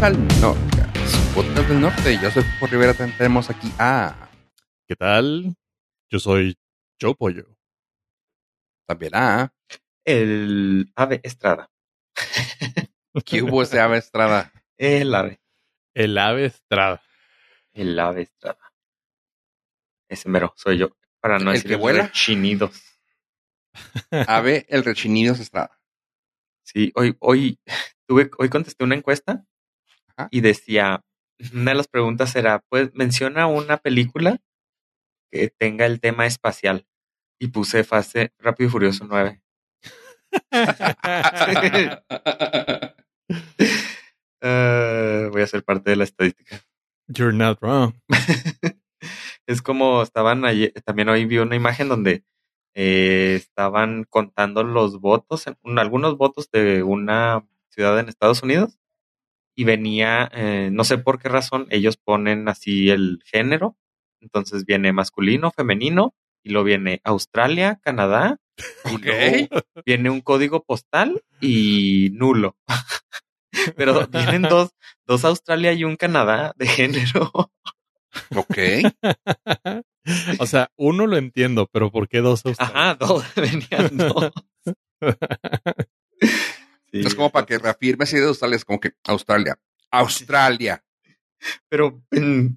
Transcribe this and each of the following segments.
Bienvenidos al podcast del norte. Yo soy Fofo Rivera. Tenemos aquí a. ¿Qué tal? Yo soy Joe Pollo. También a. El ave Estrada. ¿Qué hubo ese ave Estrada? El ave. El ave Estrada. El ave Estrada. Ese mero, soy yo. Para no ¿El decir que vuela? rechinidos. Ave el Rechinidos Estrada. Sí, hoy, hoy, tuve, hoy contesté una encuesta Ajá. y decía, una de las preguntas era, pues menciona una película que tenga el tema espacial. Y puse fase Rápido y Furioso 9. Eh, voy a ser parte de la estadística. You're not wrong. es como estaban ayer, también hoy vi una imagen donde eh, estaban contando los votos, en- algunos votos de una ciudad en Estados Unidos y venía, eh, no sé por qué razón, ellos ponen así el género, entonces viene masculino, femenino y luego viene Australia, Canadá, y luego viene un código postal y nulo. Pero vienen dos, dos Australia y un Canadá de género. Ok. o sea, uno lo entiendo, pero ¿por qué dos Australias? Ajá, dos, venían dos. Sí, es como para que reafirme así de Australia. Es como que Australia. Australia. Pero,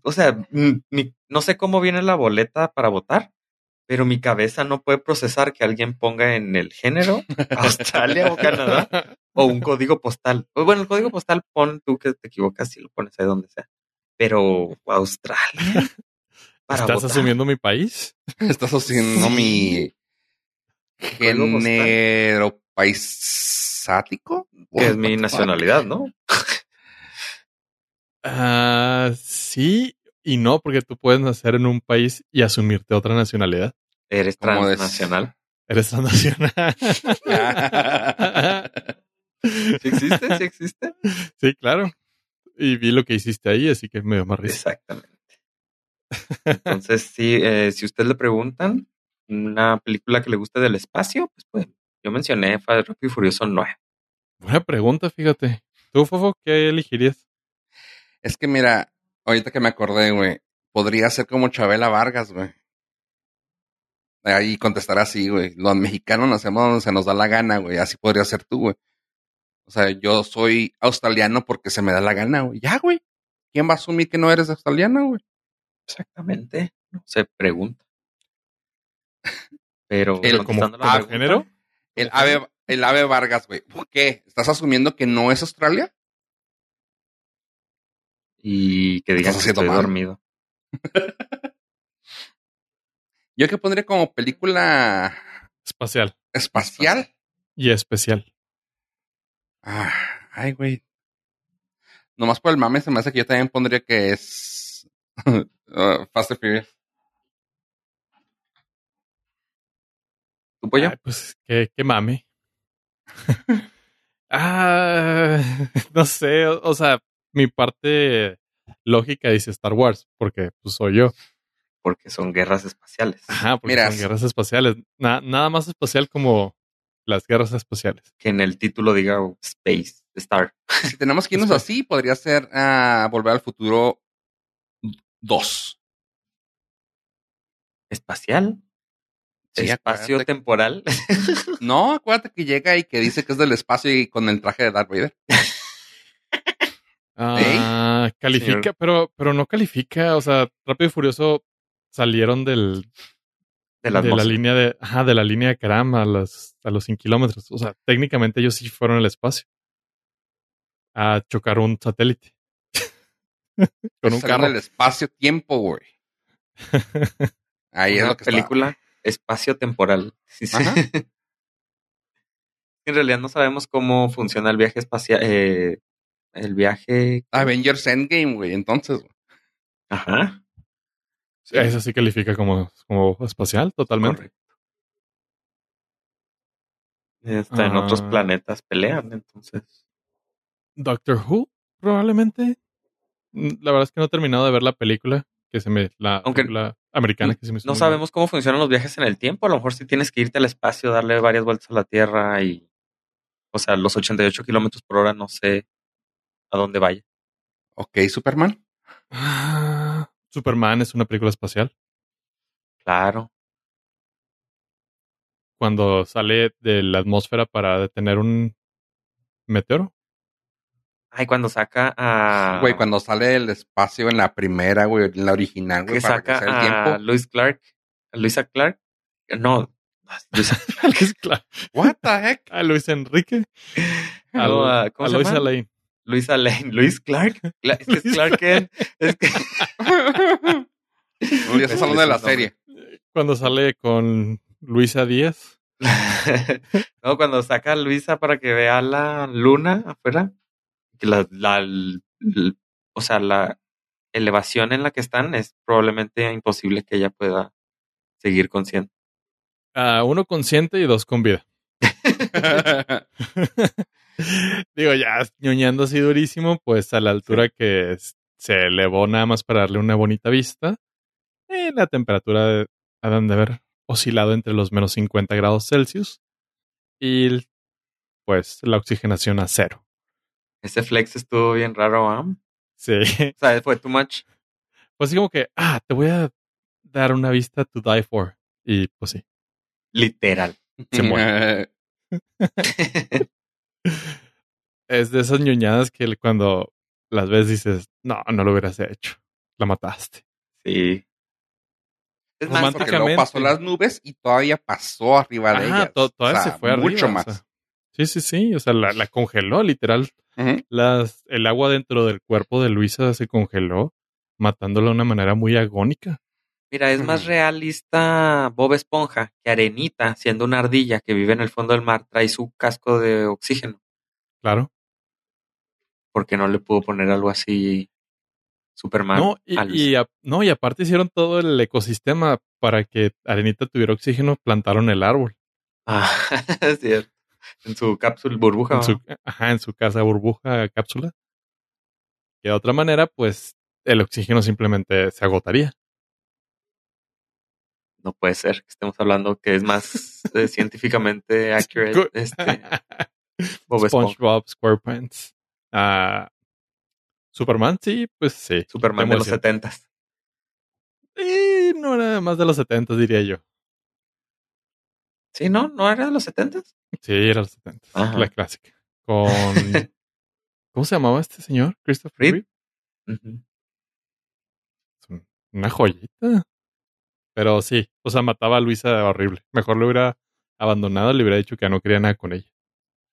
o sea, mi- no sé cómo viene la boleta para votar, pero mi cabeza no puede procesar que alguien ponga en el género Australia o Canadá o un código postal. Bueno, el código postal pon tú que te equivocas y lo pones ahí donde sea. Pero Australia para ¿Estás votar? asumiendo mi país? Estás haciendo mi Código postal. Que es mi nacionalidad, ¿no? Ah, sí y no, porque tú puedes nacer en un país y asumirte otra nacionalidad. Eres transnacional. Eres transnacional. ¿Sí existe? ¿Sí existe? sí, claro. Y vi lo que hiciste ahí, así que me dio más risa. Exactamente. Entonces, sí, eh, si ustedes le preguntan una película que le guste del espacio, pues, pues yo mencioné Fast Rápido y Furioso 9. Buena pregunta, fíjate. ¿Tú, Fofo, qué elegirías? Es que mira, ahorita que me acordé, güey, podría ser como Chabela Vargas, güey. Ahí contestar así, güey. Los mexicanos nacemos donde se nos da la gana, güey. Así podría ser tú, güey. O sea, yo soy australiano porque se me da la gana, güey. Ya, güey. ¿Quién va a asumir que no eres australiano, güey? Exactamente. No se pregunta. Pero El- como- la pregunta, género? El ave, el ave Vargas, güey. ¿Por qué? ¿Estás asumiendo que no es Australia? Y que digan Estás que estoy mal. dormido. Yo que pondría como película Espacial espacial. y especial. Ah, ay, güey. Nomás por el mame se me hace que yo también pondría que es uh, Fast and Furious. ¿Tu pollo? Ay, pues qué, qué mame. ah, no sé, o, o sea, mi parte lógica dice Star Wars, porque pues soy yo. Porque son guerras espaciales. Ajá, porque Mira, son guerras espaciales. Na- nada más espacial como las guerras espaciales. Que en el título diga Space Star. Si tenemos que irnos así, podría ser ah, Volver al Futuro 2. ¿Espacial? Sí, ¿Espacio acuérdate. temporal? No, acuérdate que llega y que dice que es del espacio y con el traje de Darth Vader. Ah, califica, Señor. pero, pero no califica. O sea, Rápido y Furioso salieron del, de la de la línea de, ajá, de la línea de Karam a los, a los 100 kilómetros. O sea, técnicamente ellos sí fueron al espacio a chocar un satélite con un carro. del espacio-tiempo, güey. Ahí es está. película espacio temporal. Ajá. en realidad no sabemos cómo funciona el viaje espacial. eh, el viaje. Avengers Endgame, güey. Entonces. Ajá. Eso sí califica como, como espacial, totalmente. Correcto. Hasta en otros Ah. planetas pelean, entonces. Doctor Who, probablemente. Mm, La verdad es que no he terminado de ver la película que se me, la Aunque americana que se me No sabemos cómo funcionan los viajes en el tiempo. A lo mejor si tienes que irte al espacio, darle varias vueltas a la Tierra y. O sea, los 88 kilómetros por hora, no sé a dónde vaya. Ok, Superman. Ah, Superman es una película espacial. Claro. Cuando sale de la atmósfera para detener un meteoro. Ay, cuando saca a. Güey, cuando sale del espacio en la primera, güey, en la original, güey, que para saca que sea el a tiempo. Luis Clark. a Luisa Clark. No. Luisa, Luis, Cla- What the heck? a Luis Enrique. A, no, a- ¿cómo a se llama? Lane. Luisa Lane. Luis Clark. Cla- Es que es Luis Clark Kent. Es que. No, ya estás hablando de la es el serie. Cuando sale con Luisa Díaz. no, cuando saca a Luisa para que vea la luna afuera, la, la- o sea, la elevación en la que están es probablemente imposible que ella pueda seguir consciente. a uno consciente y dos con vida. Digo, ya ñoñando así durísimo, pues a la altura que se elevó nada más para darle una bonita vista, eh, la temperatura de- ha de haber oscilado entre los menos 50 grados Celsius y pues la oxigenación a cero. Ese flex estuvo bien raro, ¿ah? O Sí. sea, fue too much. Pues así como que, ah, te voy a dar una vista to die for. Y pues sí. Literal. Se muere. Es de esas ñoñadas que cuando las ves dices, no, no lo hubieras hecho. La mataste. sí. Es más, Porque luego pasó las nubes y todavía pasó arriba de to- todavía O sea, se fue arriba. Mucho o más. sea. sí, sí, sí. O sea, la, la congeló, literal. Las, el agua dentro del cuerpo de Luisa se congeló, matándola de una manera muy agónica. mira, es más realista Bob Esponja que Arenita, siendo una ardilla que vive en el fondo del mar, trae su casco de oxígeno. Claro. Porque no le pudo poner algo así Superman. No y, a- no, y aparte hicieron todo el ecosistema para que Arenita tuviera oxígeno, plantaron el árbol. Ah, es cierto. En su cápsula burbuja. en su, ajá, en su casa burbuja cápsula. Que de otra manera, pues el oxígeno simplemente se agotaría. No puede ser que estemos hablando que es más eh, científicamente accurate. Este, Bob. SpongeBob SquarePants. Ah, Superman, sí, pues sí. Superman de los Demolición. setentas. Y no era más de los 70, diría yo. Sí, ¿no? ¿No era de los setentas? Sí, era los 70. Ajá. La clásica. Con. ¿Cómo se llamaba este señor? Christopher un- Una joyita. Pero sí, o sea, mataba a Luisa horrible. Mejor lo hubiera abandonado, le hubiera dicho que no quería nada con ella.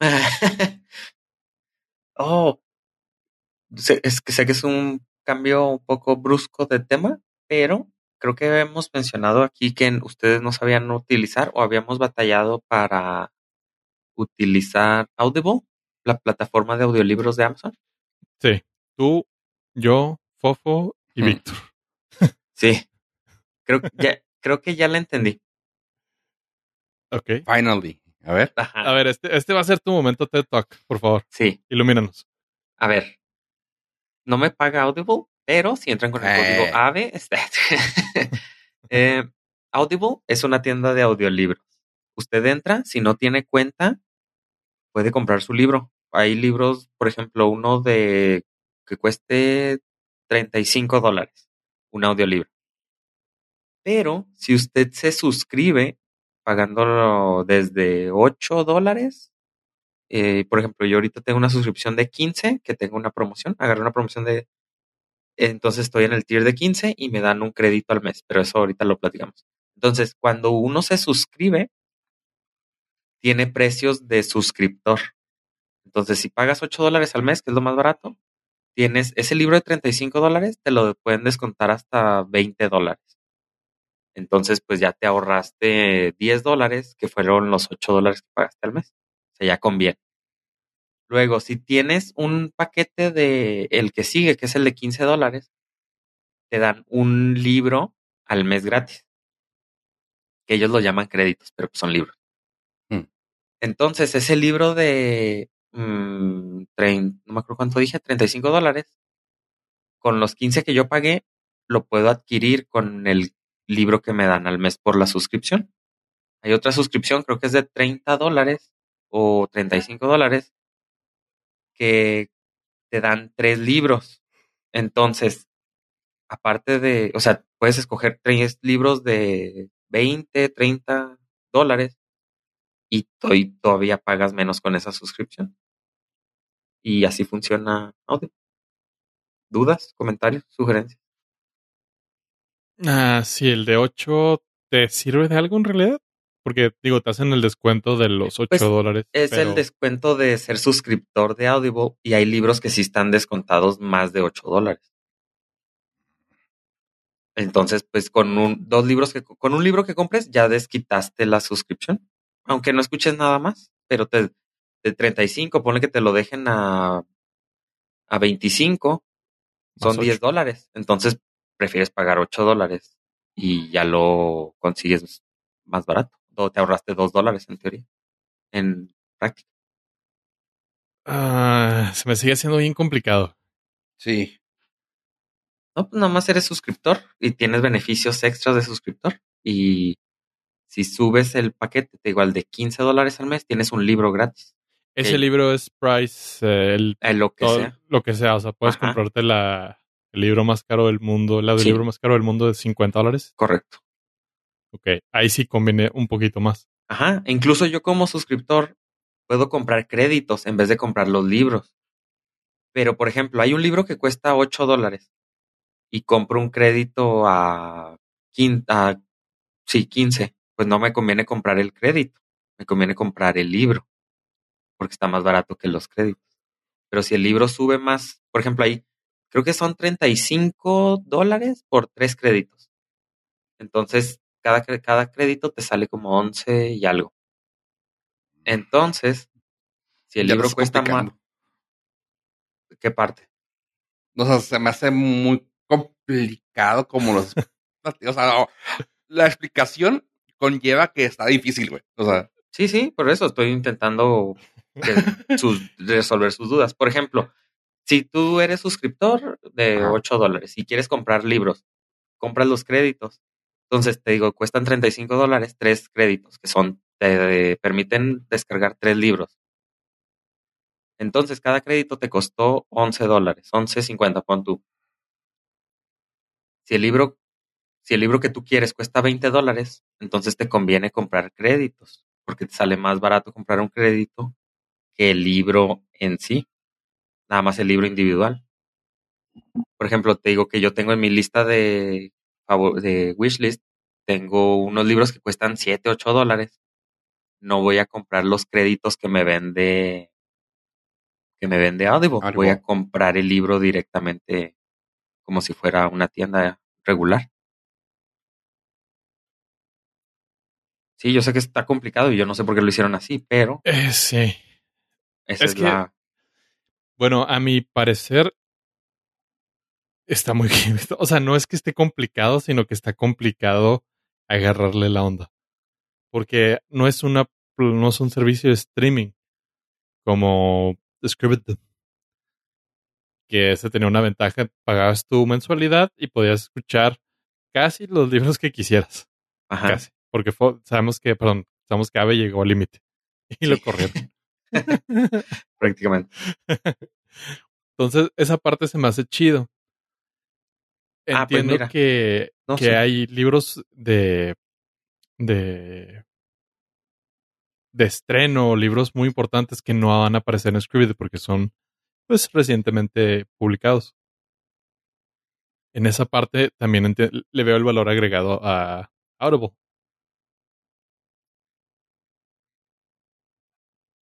oh. Es que sé que es un cambio un poco brusco de tema, pero creo que hemos mencionado aquí que ustedes no sabían utilizar o habíamos batallado para utilizar Audible, la plataforma de audiolibros de Amazon. Sí, tú, yo, Fofo y Hmm. Víctor. Sí. Creo, que ya, creo que ya la entendí. Ok. Finally. A ver. Ajá. A ver, este, este va a ser tu momento TED Talk, por favor. Sí. Ilumínanos. A ver, no me paga Audible, pero si entran con el Eh. código AVE, este, eh, Audible es una tienda de audiolibros. Usted entra, si no tiene cuenta, puede comprar su libro. Hay libros, por ejemplo, uno de que cueste 35 dólares, un audiolibro. Pero si usted se suscribe pagándolo desde 8 dólares, eh, por ejemplo, yo ahorita tengo una suscripción de 15, que tengo una promoción, agarré una promoción de... Entonces estoy en el tier de 15 y me dan un crédito al mes, pero eso ahorita lo platicamos. Entonces, cuando uno se suscribe, tiene precios de suscriptor. Entonces, si pagas 8 dólares al mes, que es lo más barato, tienes ese libro de 35 dólares, te lo pueden descontar hasta 20 dólares. Entonces, pues ya te ahorraste 10 dólares, que fueron los 8 dólares que pagaste al mes. O sea, ya conviene. Luego, si tienes un paquete de el que sigue, que es el de 15 dólares, te dan un libro al mes gratis. Que ellos lo llaman créditos, pero pues son libros. Mm. Entonces, ese libro de, mm, trein- no me acuerdo cuánto dije, 35 dólares, con los 15 que yo pagué, lo puedo adquirir con el libro que me dan al mes por la suscripción. Hay otra suscripción, creo que es de 30 dólares o 35 dólares, que te dan tres libros. Entonces, aparte de, o sea, puedes escoger tres libros de 20, 30 dólares y todavía pagas menos con esa suscripción. Y así funciona Audible. ¿Dudas, comentarios, sugerencias? Ah, sí, el de 8 te sirve de algo en realidad. Porque, digo, te hacen el descuento de los 8 Pues, dólares. Es pero- el descuento de ser suscriptor de Audible y hay libros que sí están descontados más de 8 dólares. Entonces, pues con un, dos libros que, con un libro que compres ya desquitaste la suscripción. Aunque no escuches nada más, pero te, de 35, ponle que te lo dejen a, a 25, Más son 10 ocho. dólares. Entonces, prefieres pagar 8 dólares y ya lo consigues más barato. Te ahorraste 2 dólares en teoría. En práctica. Ah, se me sigue haciendo bien complicado. Sí. No, pues nada más eres suscriptor y tienes beneficios extras de suscriptor. Y si subes el paquete, te digo, al de 15 dólares al mes, tienes un libro gratis. Ese libro es price, eh, el, Eh, lo que todo- sea. lo que sea. O sea, puedes Ajá. comprarte la, el libro más caro del mundo, la del Sí. libro más caro del mundo de 50 dólares. Correcto. Ok, ahí sí conviene un poquito más. Ajá. E incluso yo como suscriptor puedo comprar créditos en vez de comprar los libros. Pero, por ejemplo, hay un libro que cuesta 8 dólares y compro un crédito a, quin- a sí, 15. Pues no me conviene comprar el crédito. Me conviene comprar el libro porque está más barato que los créditos. Pero si el libro sube más, por ejemplo, ahí creo que son 35 dólares por tres créditos. Entonces, cada, cada crédito te sale como 11 y algo. Entonces, si el Ya libro cuesta más. ¿qué parte? O sea, se me hace muy complicado como los... o sea, la explicación conlleva que está difícil, güey. O sea, Sí, sí, por eso estoy intentando sus- resolver sus dudas. Por ejemplo, si tú eres suscriptor de Ajá. 8 dólares y quieres comprar libros, compras los créditos. Entonces te digo, cuestan 35 dólares, tres créditos, que son, te permiten descargar tres libros. Entonces cada crédito te costó 11 dólares, 11.50, pon tú. Si el libro, si el libro que tú quieres cuesta 20 dólares, entonces te conviene comprar créditos, porque te sale más barato comprar un crédito que el libro en sí, nada más el libro individual. Por ejemplo, te digo que yo tengo en mi lista de, de wishlist, tengo unos libros que cuestan 7, 8 dólares. No voy a comprar los créditos que me vende que me vende Audible. Audible. Voy a comprar el libro directamente como si fuera una tienda regular. Sí, yo sé que está complicado y yo no sé por qué lo hicieron así, pero Eh, sí. esa Es es, que- la... Bueno, a mi parecer está muy O sea, no es que esté complicado, sino que está complicado agarrarle la onda. Porque no es una no es un servicio de streaming como Scribd. Que ese tenía una ventaja, pagabas tu mensualidad y podías escuchar casi los libros que quisieras. Ajá. Casi. Porque fue- sabemos que, perdón, sabemos que Ave llegó al límite. Y lo corrieron. prácticamente. Entonces, esa parte se me hace chido. Ah, pues Entiendo que, No que hay libros de, de de estreno, libros muy importantes que no van a aparecer en Scribd porque son pues recientemente publicados. En esa parte también le veo el valor agregado a Audible.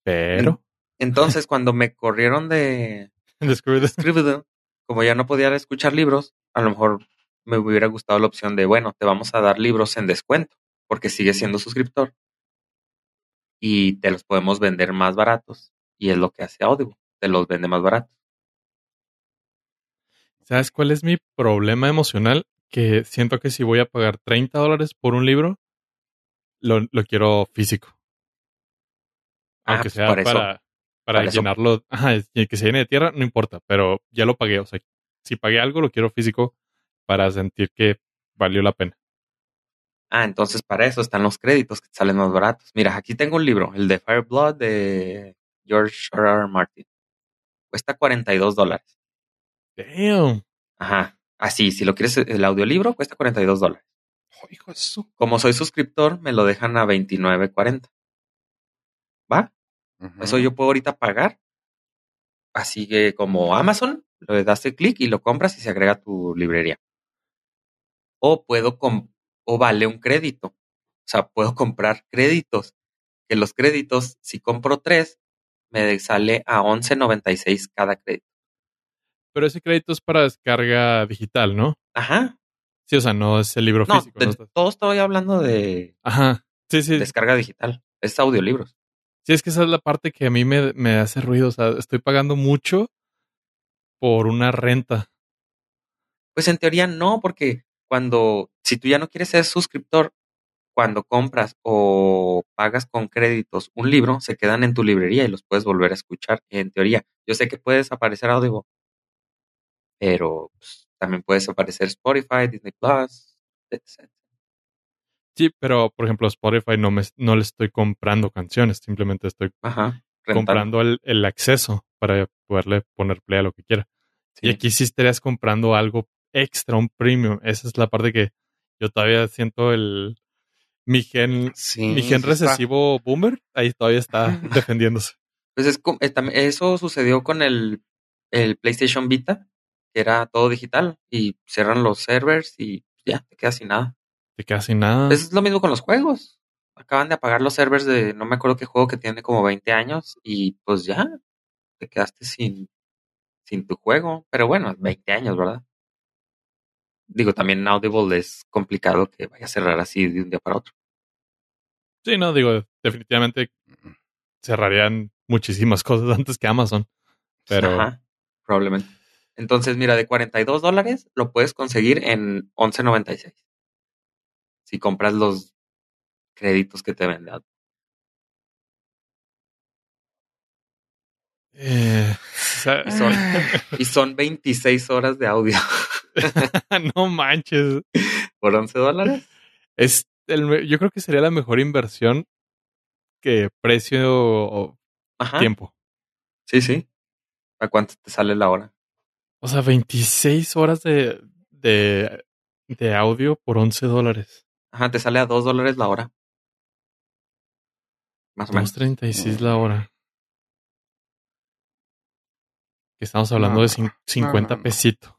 Pero Entonces, cuando me corrieron de Scribd Scribd, como ya no podía escuchar libros, a lo mejor me hubiera gustado la opción de, bueno, te vamos a dar libros en descuento, porque sigues siendo suscriptor y te los podemos vender más baratos. Y es lo que hace Audible, te los vende más baratos. ¿Sabes cuál es mi problema emocional? Que siento que si voy a pagar 30 dólares por un libro, lo, lo quiero físico. Ah, Aunque pues sea para, para eso- llenarlo, ajá, que se llene de tierra, no importa, pero ya lo pagué. O sea, si pagué algo, lo quiero físico para sentir que valió la pena. Ah, entonces para eso están los créditos que te salen más baratos. Mira, aquí tengo un libro, el de Fire Blood de George R. R. Martin. Cuesta 42 dólares. Damn. Ajá. Así, si lo quieres, el audiolibro cuesta 42 dólares. Oh, hijo Como soy suscriptor, me lo dejan a 29.40. ¿Va? Eso yo puedo ahorita pagar. Así que como Amazon, le das el clic y lo compras y se agrega a tu librería. O puedo o vale un crédito. O sea, puedo comprar créditos. Que los créditos, si compro tres, me sale a 11.96 cada crédito. Pero ese crédito es para descarga digital, ¿no? Ajá. Sí, o sea, no es el libro No, físico. de ¿no? Todo estoy hablando de Ajá. Sí, sí. descarga digital. Es audiolibros. Sí, es que esa es la parte que a mí me, me hace ruido. O sea, estoy pagando mucho por una renta. Pues en teoría no, porque cuando, si tú ya no quieres ser suscriptor, cuando compras o pagas con créditos un libro, se quedan en tu librería y los puedes volver a escuchar. En teoría, yo sé que puedes aparecer Audible, pero pues, también puedes aparecer Spotify, Disney Plus, etc. Sí, pero por ejemplo, Spotify no, me, no le estoy comprando canciones. Simplemente estoy Ajá. comprando el, el acceso para poderle poner play a lo que quiera. Sí. Y aquí sí estarías comprando algo extra, un premium. Esa es la parte que yo todavía siento el. Mi gen, Sí, mi gen está. recesivo boomer, ahí todavía está defendiéndose. Pues es eh, eso sucedió con el, el PlayStation Vita, que era todo digital, y cierran los servers y ya te quedas sin nada. De casi nada. Es lo mismo con los juegos. Acaban de apagar los servers de no me acuerdo qué juego que tiene como 20 años y pues ya te quedaste sin, sin tu juego. Pero bueno, 20 años, ¿verdad? Digo, también Audible es complicado que vaya a cerrar así de un día para otro. Sí, no, digo, definitivamente cerrarían muchísimas cosas antes que Amazon. Pero Ajá, probablemente. Entonces, mira, de 42 dólares lo puedes conseguir en 11.96. Si compras los créditos que te venden. Eh, sea, Y son, y son 26 horas de audio no manches. por 11 dólares. Es el, yo creo que sería la mejor inversión que precio o Ajá. tiempo. Sí, sí. ¿A cuánto te sale la hora? O sea, 26 horas de, de, de audio por 11 dólares. Ajá, te sale a 2 dólares la hora. Más o menos. 2.36 la hora. Que estamos hablando No, de cin- 50 no, no. pesitos.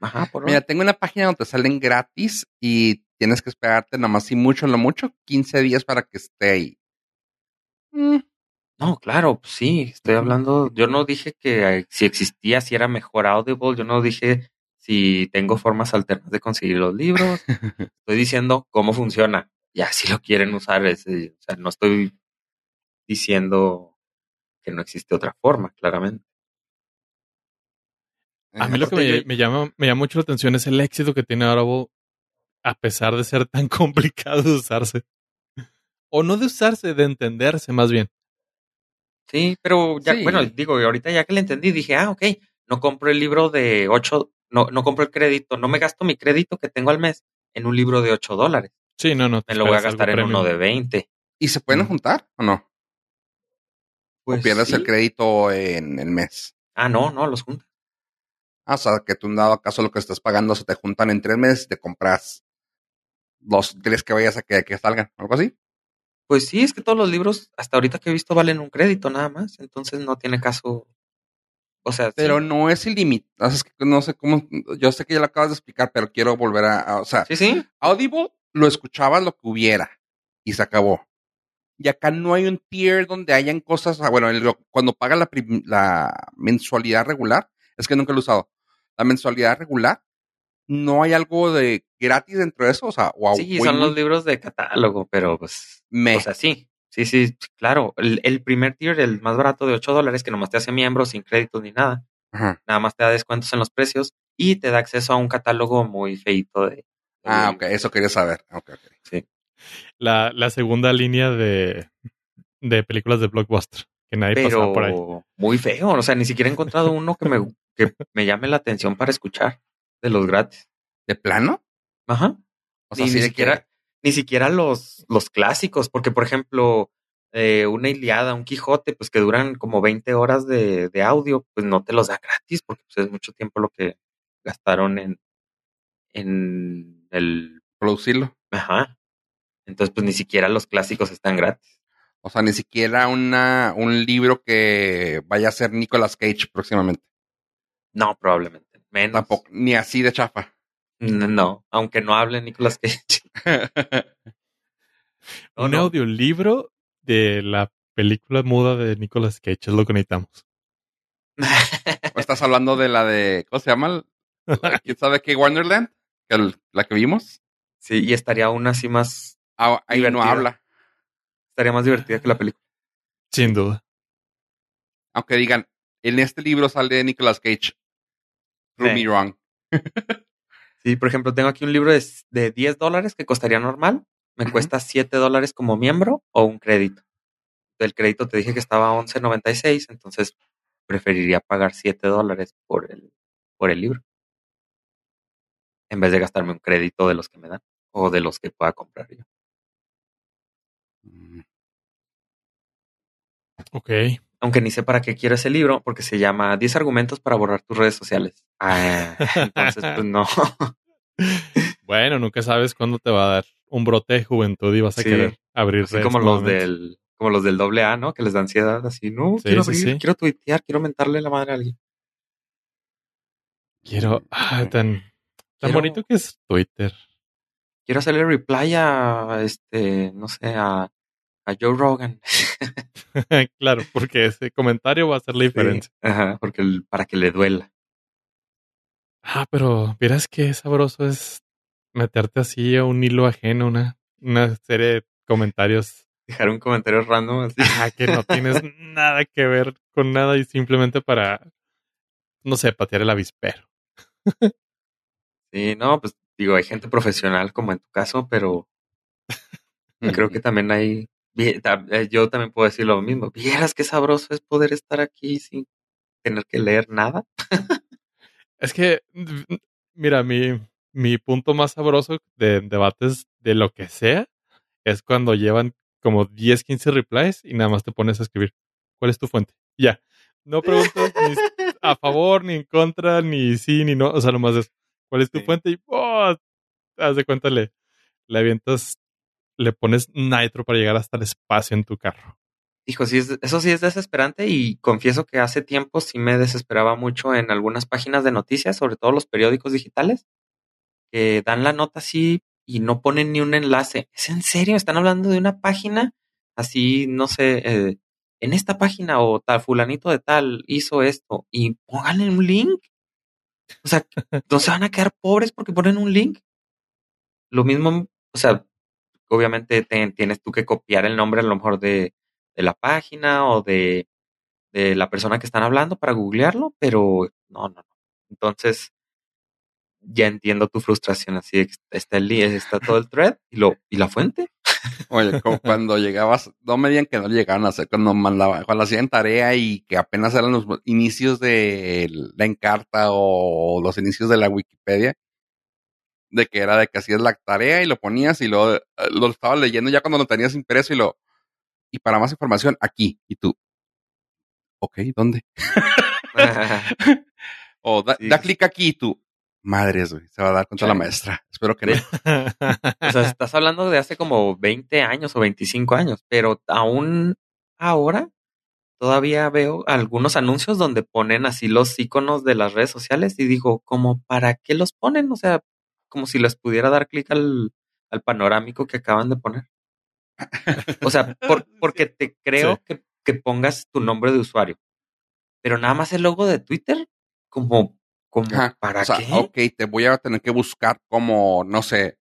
Ajá, por Mira, tengo una página donde salen gratis y tienes que esperarte nomás y mucho, lo mucho, 15 días para que esté ahí. Mm, No, claro, pues sí, estoy hablando. Yo no dije que eh, si existía, si era mejor Audible. Yo no dije si tengo formas alternas de conseguir los libros. Estoy diciendo cómo funciona. Ya, si lo quieren usar, es, eh, o sea, no estoy diciendo que no existe otra forma, claramente. A mí lo que me, yo- me llama, me llama mucho la atención es el éxito que tiene Audible a pesar de ser tan complicado de usarse. O no de usarse, de entenderse más bien. Sí, pero ya, Sí. bueno, digo, ahorita ya que le entendí, dije, ah, ok, no compro el libro de 8, no, no compro el crédito, no me gasto mi crédito que tengo al mes en un libro de 8 dólares. Sí, no, no. te Me lo voy a gastar en premium. uno de 20. ¿Y se pueden Mm. juntar o no? Pues ¿O pierdes sí. el crédito en el mes? Ah, no, no, los juntas. O sea, que tú en dado caso lo que estás pagando se te juntan en tres meses y te compras los tres que vayas a que, que salgan, algo así. Pues sí, es que todos los libros hasta ahorita que he visto valen un crédito nada más, entonces no tiene caso. O sea, sí. Pero no es ilimitado. Es que no sé cómo. Yo sé que ya lo acabas de explicar, pero quiero volver a. a- o sea, sí, sí, Audible lo escuchabas lo que hubiera y se acabó. Y acá no hay un tier donde hayan cosas. ah, Bueno, el- cuando paga la, la mensualidad regular, es que nunca lo he usado. La mensualidad regular, no hay algo de gratis dentro de eso. O sea, wow. sí, son los libros de catálogo, pero pues, Me. o sea, sí, sí, sí, claro. El, el primer tier, el más barato de 8 dólares, que nomás te hace miembro sin créditos ni nada, Ajá. nada más te da descuentos en los precios y te da acceso a un catálogo muy feito de. de Ah, ok, eso quería saber. Ok, ok. La, la segunda línea de, de películas de blockbuster. Que nadie pasaba por ahí. Pero muy feo, o sea, ni siquiera he encontrado uno que me, que me llame la atención para escuchar de los gratis. ¿De plano? Ajá. O sea, ni, siquiera, que- ni siquiera los, los clásicos, porque por ejemplo, eh, una Iliada, un Quijote, pues que duran como 20 horas de, de audio, pues no te los da gratis, porque pues, es mucho tiempo lo que, gastaron en, en el... Producirlo. Ajá. Entonces, pues ni siquiera los clásicos están gratis. O sea, ni siquiera una, un libro que vaya a ser Nicolas Cage próximamente. No, probablemente. Menos. Tampoco, ni así de chafa. No, aunque no hable Nicolas Cage. No, Un no. audiolibro de la película muda de Nicolas Cage es lo que necesitamos. ¿O estás hablando de la de, ¿cómo se llama? ¿Quién sabe qué? Wonderland, que el- la que vimos. Sí, y estaría aún así más, Ah, ahí no Divertida. habla. estaría más divertida que la película. Sin duda. Aunque digan, en este libro sale Nicolas Cage. Prove Sí. me wrong. Sí, por ejemplo, tengo aquí un libro de, de 10 dólares que costaría normal. Me cuesta 7 dólares como miembro o un crédito. El crédito te dije que estaba a 11.96, entonces preferiría pagar 7 dólares por el, por el libro. En vez de gastarme un crédito de los que me dan o de los que pueda comprar yo. Ok. Aunque ni sé para qué quiero ese libro, porque se llama 10 argumentos para borrar tus redes sociales. Ah, entonces, pues no. Bueno, nunca sabes cuándo te va a dar un brote de juventud y vas a Sí. querer abrir Así redes como los del, como los del doble A, ¿no? Que les da ansiedad así, no, Sí, quiero sí, abrir, sí. quiero tuitear, quiero mentarle la madre a alguien. Quiero. Ah, tan, tan Quiero- bonito que es Twitter. Quiero hacerle reply a este, no sé, a, a Joe Rogan. claro, porque ese comentario va a hacer la diferencia. Ajá, porque el- para que le duela. Ah, pero vieras qué sabroso es meterte así a un hilo ajeno, una, una serie de comentarios Dejar un comentario random así. que no tienes nada que ver con nada y simplemente para, no sé, patear el avispero. Sí, no, pues digo, hay gente profesional como en tu caso, pero creo que también hay. Eh, Yo también puedo decir lo mismo. Vieras qué sabroso es poder estar aquí sin tener que leer nada. Es que, mira, mi, mi punto más sabroso de debates de lo que sea es cuando llevan como 10, 15 replies y nada más te pones a escribir, ¿cuál es tu fuente? Ya. No preguntas ni a favor, ni en contra, ni sí, ni no. O sea, nomás es, ¿cuál es tu Sí. fuente? Y, oh, haz de cuenta, le, le avientas, le pones nitro para llegar hasta el espacio en tu carro. Hijo, sí es- eso sí es desesperante y confieso que hace tiempo sí me desesperaba mucho en algunas páginas de noticias, sobre todo los periódicos digitales, que dan la nota así y no ponen ni un enlace. ¿Es en serio? ¿Están hablando de una página? Así, no sé, eh, en esta página o tal, fulanito de tal hizo esto y pónganle un link. O sea, no se van a quedar pobres porque ponen un link. Lo mismo, o sea, obviamente te- tienes tú que copiar el nombre a lo mejor de, de la página o de, de la persona que están hablando para googlearlo, pero no, no, no. Entonces, ya entiendo tu frustración, así está, el, está todo el thread y, lo, y la fuente. Oye, como cuando llegabas, no me digan que no llegaban a hacer cuando mandaba, cuando hacían tarea y que apenas eran los inicios de la Encarta o los inicios de la Wikipedia, de que era de que hacías la tarea y lo ponías y lo, eh, lo estabas leyendo ya cuando lo tenías impreso y lo, y para más información, aquí, y tú. Ok, ¿dónde? o da, Sí. da clic aquí y tú. Madres, güey, se va a dar cuenta la maestra. Espero que no. O sea, estás hablando de hace como 20 años o 25 años, pero aún ahora todavía veo algunos anuncios donde ponen así los iconos de las redes sociales y digo, como para qué los ponen? O sea, como si les pudiera dar clic al, al panorámico que acaban de poner. O sea, por- porque te creo Sí. que, que pongas tu nombre de usuario, pero nada más el logo de Twitter, como, como Ajá, ¿para o sea, qué? ok, te voy a tener que buscar como, no sé,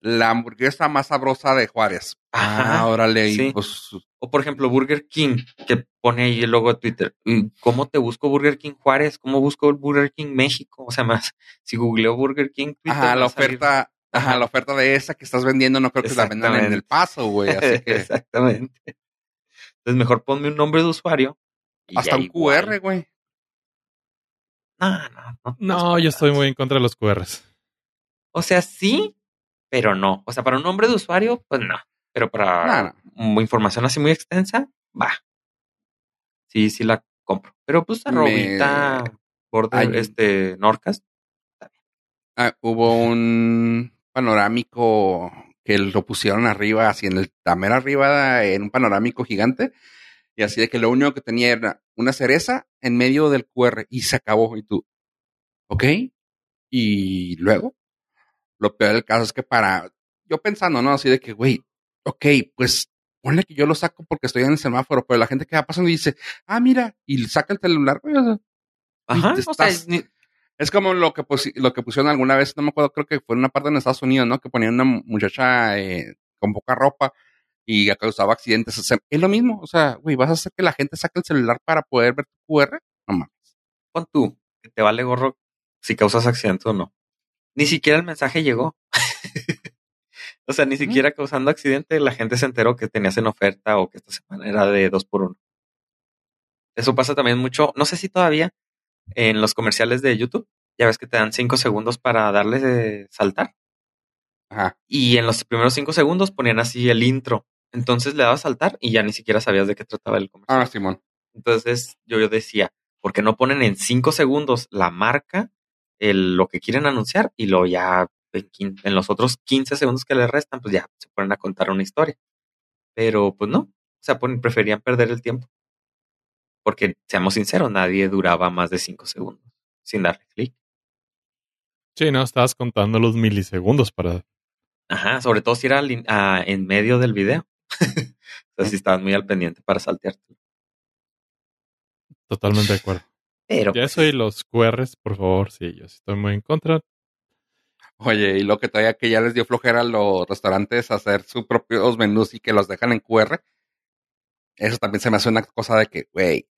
la hamburguesa más sabrosa de Juárez. Ajá, ah, órale, y pues, O por ejemplo, Burger King, que pone ahí el logo de Twitter. ¿Y ¿Cómo te busco Burger King Juárez? ¿Cómo busco Burger King México? O sea, más, si googleo Burger King Twitter. ajá, la oferta, ajá, la oferta de esa que estás vendiendo no creo que la vendan en el paso, güey, así que Exactamente. Entonces, mejor ponme un nombre de usuario. y hasta un igual. QR, güey. No, no, no. no, yo estoy muy en contra de los QRs. O sea, sí, pero no. O sea, para un nombre de usuario, pues no. Pero para información así muy extensa, va. Sí, sí la compro. Pero pues Me- arrobita border, Ay. este, Norcas. Ah, hubo un panorámico que lo pusieron arriba, así en el tamer arriba, en un panorámico gigante. Y así de que lo único que tenía era una cereza en medio del QR y se acabó. Y tú, ¿ok? Y luego, lo peor del caso es que para, yo pensando, ¿no? Así de que, güey, ok, pues ponle que yo lo saco porque estoy en el semáforo, pero la gente que va pasando dice, ah, mira, y saca el celular, güey. Ajá, o sea, ni- Es como lo que, lo que pusieron alguna vez, no me acuerdo, creo que fue en una parte en Estados Unidos, ¿no? Que ponían una muchacha eh, con poca ropa y causaba accidentes. O sea, es lo mismo, o sea, güey, ¿vas a hacer que la gente saque el celular para poder ver tu QR? No mames. pon tú, que te vale gorro si causas accidente o no. Ni siquiera el mensaje llegó. o sea, ni siquiera causando accidente, la gente se enteró que tenías en oferta o que esta semana era de dos por uno. Eso pasa también mucho, no sé si todavía en los comerciales de YouTube, ya ves que te dan cinco segundos para darle de saltar. Ajá. Y en los primeros cinco segundos ponían así el intro. Entonces le dabas a saltar y ya ni siquiera sabías de qué trataba el comercial. Ah, Simón. Entonces yo, yo decía, ¿por qué no ponen en cinco segundos la marca, el, lo que quieren anunciar y luego ya en, los otros 15 segundos que le restan, pues ya se ponen a contar una historia? Pero pues no, o sea, ponen- preferían perder el tiempo. Porque, seamos sinceros, nadie duraba más de cinco segundos sin darle clic. Sí, no, estabas contando los milisegundos para. Ajá, sobre todo si era ah, en medio del video. sea, si estabas muy al pendiente para saltearte. Totalmente de acuerdo. Pero Ya pues, eso y los QRs, por favor, sí, yo sí estoy muy en contra. Oye, y lo que todavía que ya les dio flojera a los restaurantes hacer sus propios menús y que los dejan en QR. Eso también se me hace una cosa de que, güey.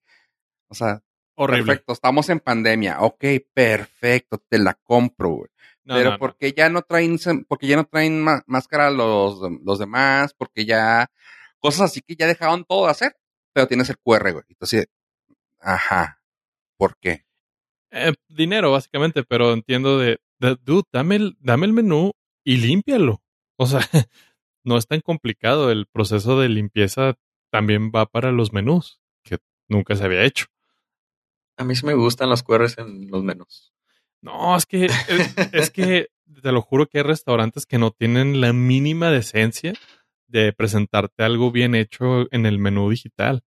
O sea, Horrible. perfecto, estamos en pandemia. Ok, perfecto, te la compro, güey. No, pero no, no. porque ya no traen, porque ya no traen máscara los, los demás, porque ya, cosas así que ya dejaron todo de hacer, pero tienes el QR, güey. Entonces, ajá, ¿por qué? Eh, dinero, básicamente, pero entiendo de, de- dude, dame el, dame el menú y límpialo. O sea, no es tan complicado. El proceso de limpieza también va para los menús, que nunca se había hecho. a mí sí me gustan los QRs en los menús. No, es que, es, es que te lo juro que hay restaurantes que no tienen la mínima decencia de presentarte algo bien hecho en el menú digital.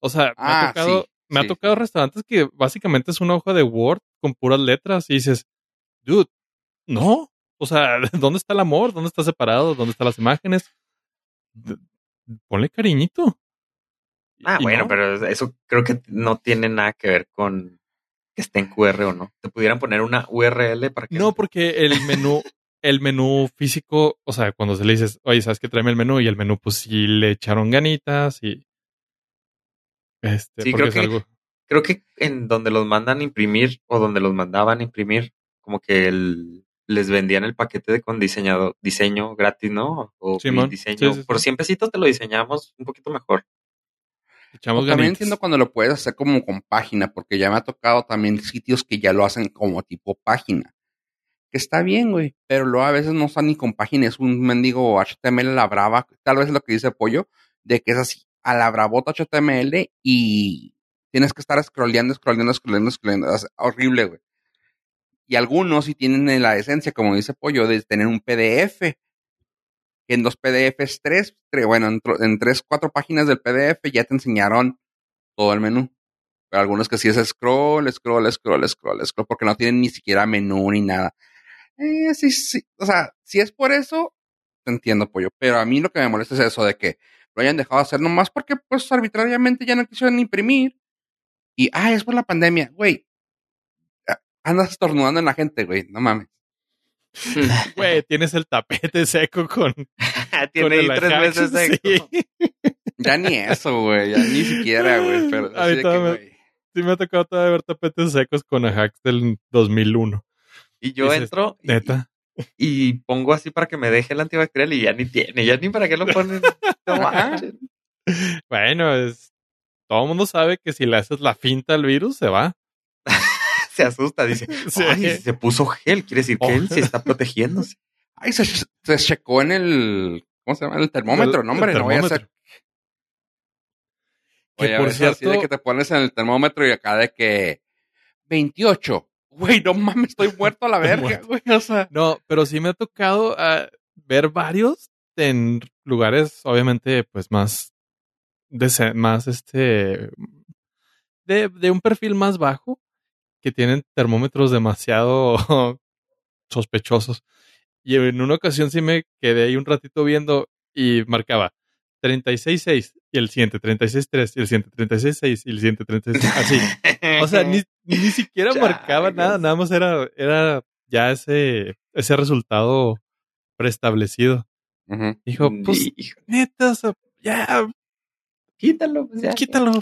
O sea, me Ah, ha tocado, sí, me ha tocado restaurantes que básicamente es una hoja de Word con puras letras y dices, dude, no. O sea, ¿dónde está el amor? ¿Dónde está separado? ¿Dónde están las imágenes? Ponle cariñito. Ah, bueno, no. pero eso creo que no tiene nada que ver con que esté en QR o no. Te pudieran poner una URL para que No, porque el menú, el menú físico, o sea, cuando se le dices, oye, ¿sabes qué? Tráeme el menú y el menú, pues sí le echaron ganitas y. Este, Sí, creo es que- algo. creo que en donde los mandan imprimir o donde los mandaban imprimir, como que el- les vendían el paquete de con diseñado, diseño gratis, ¿no? O diseño. sí, sí, sí. Por 100 pesitos te lo diseñamos un poquito mejor. Echamos también entiendo cuando lo puedes hacer como con página, porque ya me ha tocado también sitios que ya lo hacen como tipo página. Que está bien, güey, pero luego a veces no está ni con página, es un mendigo HTML la brava, tal vez es lo que dice Pollo, de que es así, a la bravota HTML y tienes que estar scrolleando, scrolleando, scrolleando, scrolleando, es horrible, güey. Y algunos sí tienen la esencia, como dice Pollo, de tener un PDF. En dos PDFs, tres, tre- bueno, en, en tres, cuatro páginas del PDF ya te enseñaron todo el menú. Pero algunos que sí es scroll, scroll, scroll, scroll, scroll, porque no tienen ni siquiera menú ni nada. Eh, sí, sí. O sea, si es por eso, te entiendo, pollo. Pero a mí lo que me molesta es eso de que lo hayan dejado hacer nomás porque, pues, arbitrariamente ya no quisieron imprimir. Y, ah, es por la pandemia. Güey, andas estornudando en la gente, güey. No mames. Güey, tienes el tapete seco con. con Tiene el tres meses de... Sí. Ya ni eso, güey. Ya ni siquiera, güey. Pero así de que, güey. Sí, me ha tocado todavía ver tapetes secos con Ajax del 2001. Y yo entro y, Neta. Y pongo así para que me deje el antibacterial y ya ni tiene, ya ni para qué lo ponen. Bueno, es. Todo el mundo sabe que si le haces la finta al virus, se va. se asusta, dice, Sí. ay, se puso gel, quiere decir que Oh. él se está protegiéndose. Ay, se, se checó en el. ¿Cómo se llama? El termómetro, El- no, hombre. No voy a hacer. Que Oye, a por veces así de cierto- que te pones en el termómetro y acá de que 28. Güey, no mames, estoy muerto a la verga, güey. O sea, No, pero sí me ha tocado ah, ver varios en lugares, obviamente, pues más, dese- más este, de, de un perfil más bajo, que tienen termómetros demasiado sospechosos. Y en una ocasión sí me quedé ahí un ratito viendo y marcaba 36.6 y el siguiente 36.3 y el siguiente 36.6 y el siguiente 36. Así. O sea, ni, ni siquiera marcaba nada, nada más era, era ya ese, ese resultado preestablecido. ujú. Dijo, pues, Hijo, neta, o sea, ya, quítalo. pues, ya. quítalo.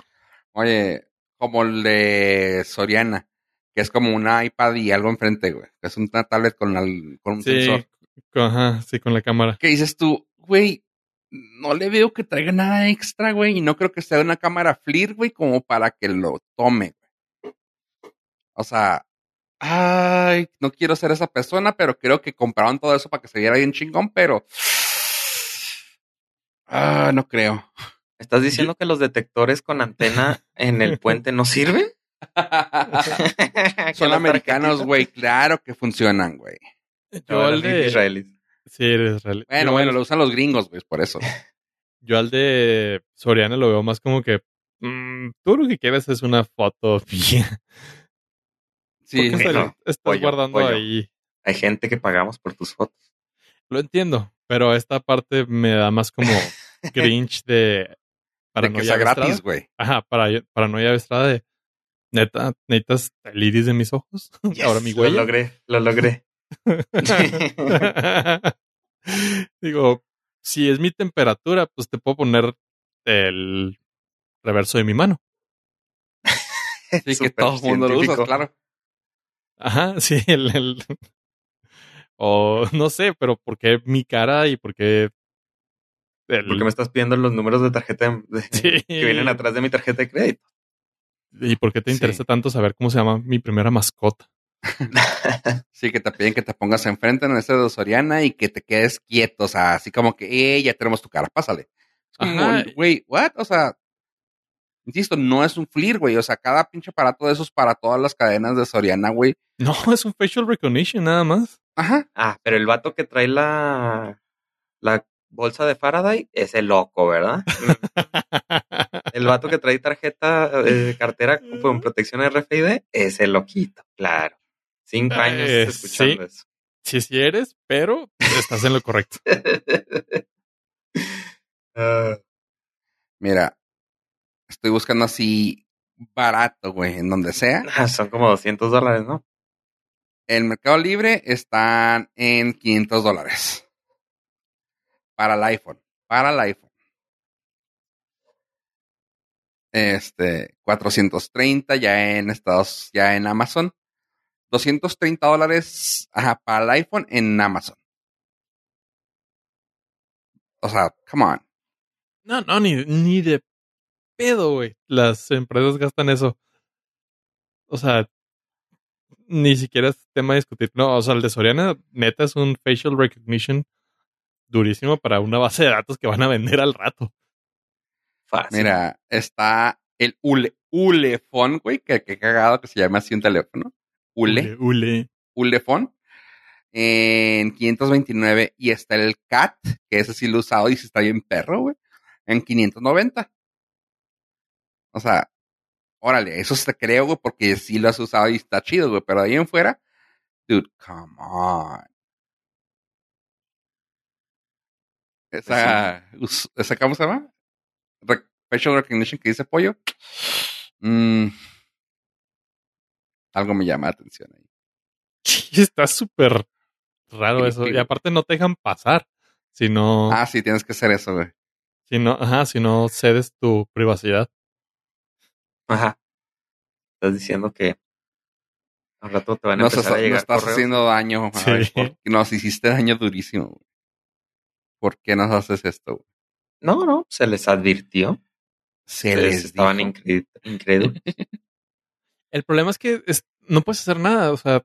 Oye, como el de Soriana, que es como un iPad y algo enfrente, güey. Es una tablet con, con un Sí, sensor. ajá, sí, con la cámara. ¿Qué dices tú? Güey, no le veo que traiga nada extra, güey. Y no creo que sea una cámara FLIR, güey, como para que lo tome, güey. O sea, ay, no quiero ser esa persona, pero creo que compraron todo eso para que se viera bien chingón, pero... Ah, no creo. ¿Estás diciendo que los detectores con antena en el puente no sirven? Son americanos, güey. Claro que funcionan, güey. Yo los de... israelíes. Sí, eres israelí. Bueno, yo, bueno, lo usan los gringos, güey, por eso. yo al de Soriana lo veo más como que mm, tú lo que quieres es una foto. Sí, ¿Por qué Bueno, estás, pollo, guardando pollo. ahí? Hay gente que pagamos por tus fotos. Lo entiendo, pero esta parte me da más como Grinch de de que sea gratis, güey. Ajá, para, paranoia Estrada de neta, necesitas el iris de mis ojos. Ahora mi Lo huella. logré, lo logré. Digo, si es mi temperatura, pues te puedo poner el reverso de mi mano. Sí, que todo el mundo lo usa, claro. Ajá, sí, el, el- o no sé, pero ¿por qué mi cara y por qué el- Porque me estás pidiendo los números de tarjeta de- Sí. que vienen atrás de mi tarjeta de crédito. y por qué te Sí. interesa tanto saber cómo se llama mi primera mascota? Sí, que te piden que te pongas enfrente en ese de Soriana y que te quedes quieto. O sea, así como que, eh, ya tenemos tu cara, pásale. Es como, Ajá. güey, ¿what? O sea, insisto, no es un FLIR, güey. O sea, cada pinche aparato de esos para todas las cadenas de Soriana, güey. No, es un facial recognition nada más. Ajá. Ah, pero el vato que trae la, la bolsa de Faraday es el loco, ¿verdad? El vato que trae tarjeta de cartera con protección RFID es el loquito, claro. Cinco años Eh, escuchando eso. Sí, sí eres, pero estás en lo correcto. Ah, Mira, estoy buscando así barato, güey, en donde sea. ah, son como 200 dólares, ¿no? El Mercado Libre están en 500 dólares. Para el iPhone. Para el iPhone. Este, 430 ya en Estados, ya en Amazon. 230 dólares ajá, para el iPhone en Amazon. O sea, come on. No, no, ni, ni de pedo, güey. Las empresas gastan eso. O sea, ni siquiera es tema de discutir. No, o sea, el de Soriana, neta, es un facial recognition durísimo para una base de datos que van a vender al rato. Fácil. Mira, está el Ule, Ulefone, güey, que, que cagado que se llama así un teléfono. Ule. Ule, ule. Ulefone en 529 y está el CAT, que ese sí lo he usado y sí está bien perro, güey, en 590. O sea, órale, eso te creo, güey, porque sí lo has usado y está chido, güey, pero ahí en fuera, dude, come on. Esa, us- esa ¿cómo se llama? Facial recognition que dice pollo. Mm, algo me llama la atención ahí. Sí, está súper raro eso. Y aparte no te dejan pasar. Si no, Ah, sí, tienes que hacer eso, güey. si no, ajá, si no cedes tu privacidad. Ajá. Estás diciendo que al rato te van a empezar llegar estás correos. haciendo daño. Sí. Por- nos hiciste daño durísimo. güey. ¿Por qué nos haces esto? güey? No, no, se les advirtió. Se Ustedes les estaban incrédulos. El problema es que es- no puedes hacer nada. O sea,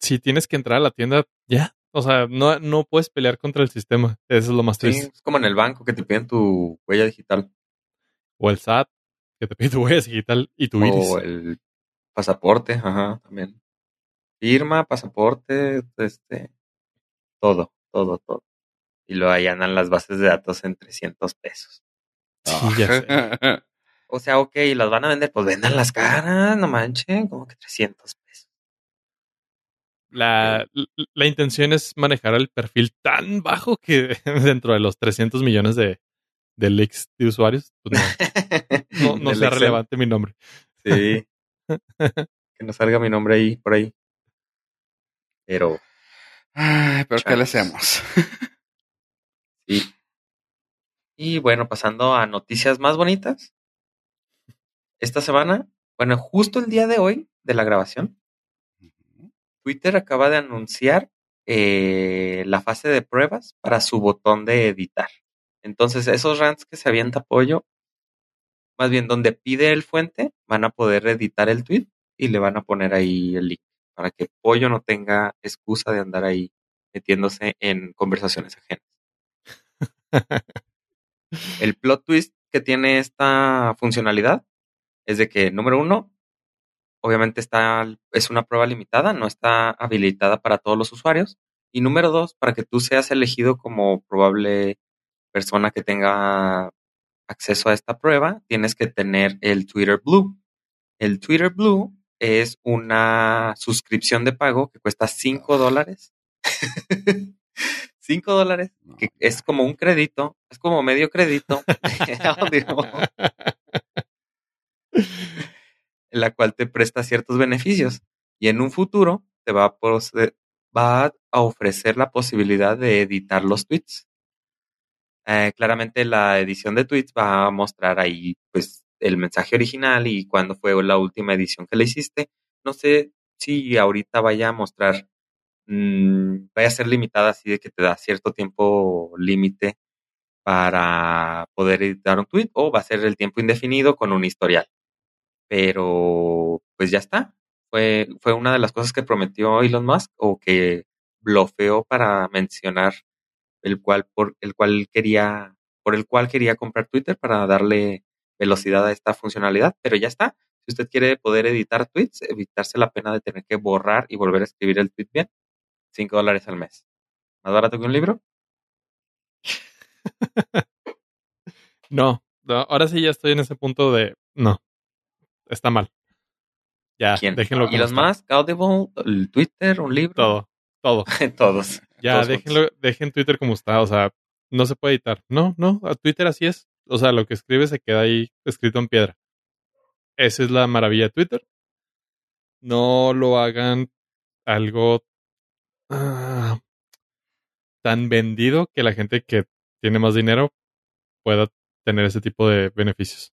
si tienes que entrar a la tienda, ya. O sea, no, no puedes pelear contra el sistema. Eso es lo más Sí, triste. es como en el banco que te piden tu huella digital. O el SAT, que te pide tu huella digital y tu iris. O el Pasaporte, ajá, también. Firma, pasaporte, este, todo, todo, todo. Y luego ahí andan las bases de datos en 300 pesos. Sí, ya sé. O sea, ok, las van a vender, pues vendan las caras, no manchen, como que 300 pesos. La, la- la intención es manejar el perfil tan bajo que dentro de los 300 millones de, de leaks de usuarios, pues no, no, no Del sea relevante mi nombre. Sí. que no salga mi nombre ahí, por ahí. Pero, Ay, pero ¿qué le hacemos? sí. Y bueno, pasando a noticias más bonitas. Esta semana, bueno, justo el día de hoy de la grabación, Twitter acaba de anunciar eh, la fase de pruebas para su botón de editar. Entonces, esos rants que se avienta Pollo, más bien donde pide el fuente, van a poder editar el tweet y le van a poner ahí el link para que Pollo no tenga excusa de andar ahí metiéndose en conversaciones ajenas. El plot twist que tiene esta funcionalidad es de que, número uno, obviamente está, es una prueba limitada, no está habilitada para todos los usuarios. Y número dos, para que tú seas elegido como probable persona que tenga acceso a esta prueba, tienes que tener el Twitter Blue. El Twitter Blue es una suscripción de pago que cuesta 5 dólares. 5 dólares, que es como un crédito, es como medio crédito de audio en la cual te presta ciertos beneficios y en un futuro te va a, va a ofrecer la posibilidad de editar los tweets. Eh, claramente la edición de tweets va a mostrar ahí pues el mensaje original y cuándo fue la última edición que le hiciste. No sé si ahorita vaya a mostrar, mm, vaya a ser limitada así de que te da cierto tiempo límite para poder editar un tweet o va a ser el tiempo indefinido con un historial pero pues ya está. Fue, fue una de las cosas que prometió Elon Musk o que blofeó para mencionar el cual por el cual quería por el cual quería comprar Twitter para darle velocidad a esta funcionalidad, pero ya está. Si usted quiere poder editar tweets, evitarse la pena de tener que borrar y volver a escribir el tweet bien, 5 dólares al mes. ¿Más barato que un libro? No, no, ahora sí ya estoy en ese punto de no, está mal. Ya, ¿Quién? déjenlo como Elon. Musk, Audible, el Twitter, un libro. Todo, todo. Todos. Ya, Todos déjenlo, dejen Twitter como está, o sea, no se puede editar. No, no, a Twitter así es. O sea, lo que escribe se queda ahí escrito en piedra. Esa es la maravilla de Twitter. No lo hagan algo ah, tan vendido que la gente que tiene más dinero pueda tener ese tipo de beneficios.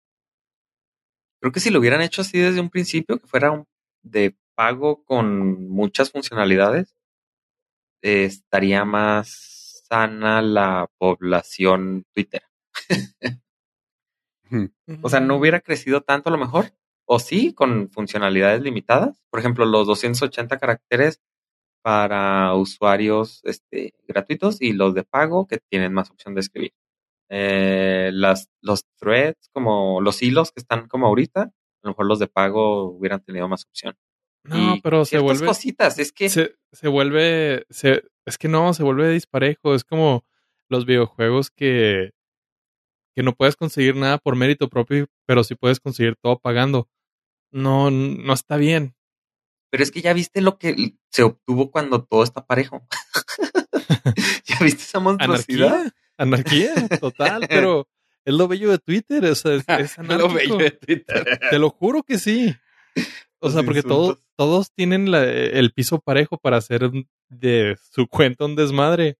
Creo que si lo hubieran hecho así desde un principio, que fuera un- de pago con muchas funcionalidades, eh, estaría más sana la población Twitter. O sea, no hubiera crecido tanto a lo mejor, o sí, con funcionalidades limitadas. Por ejemplo, los 280 caracteres para usuarios este, gratuitos y los de pago que tienen más opción de escribir. Eh, las, los threads, como los hilos que están como ahorita, a lo mejor los de pago hubieran tenido más opción. No, Y pero se vuelve. cositas, es que se, se vuelve. Se, es que no, se vuelve disparejo. Es como los videojuegos que, que no puedes conseguir nada por mérito propio, pero sí puedes conseguir todo pagando. No, no está bien. Pero es que ya viste lo que se obtuvo cuando todo está parejo. ¿Ya viste esa monstruosidad? Anarquía, anarquía, total, pero es lo bello de Twitter, o sea, es, es Lo bello de Twitter. Te lo juro que sí. O sea, porque todos, todos tienen la- el piso parejo para hacer de su cuenta un desmadre.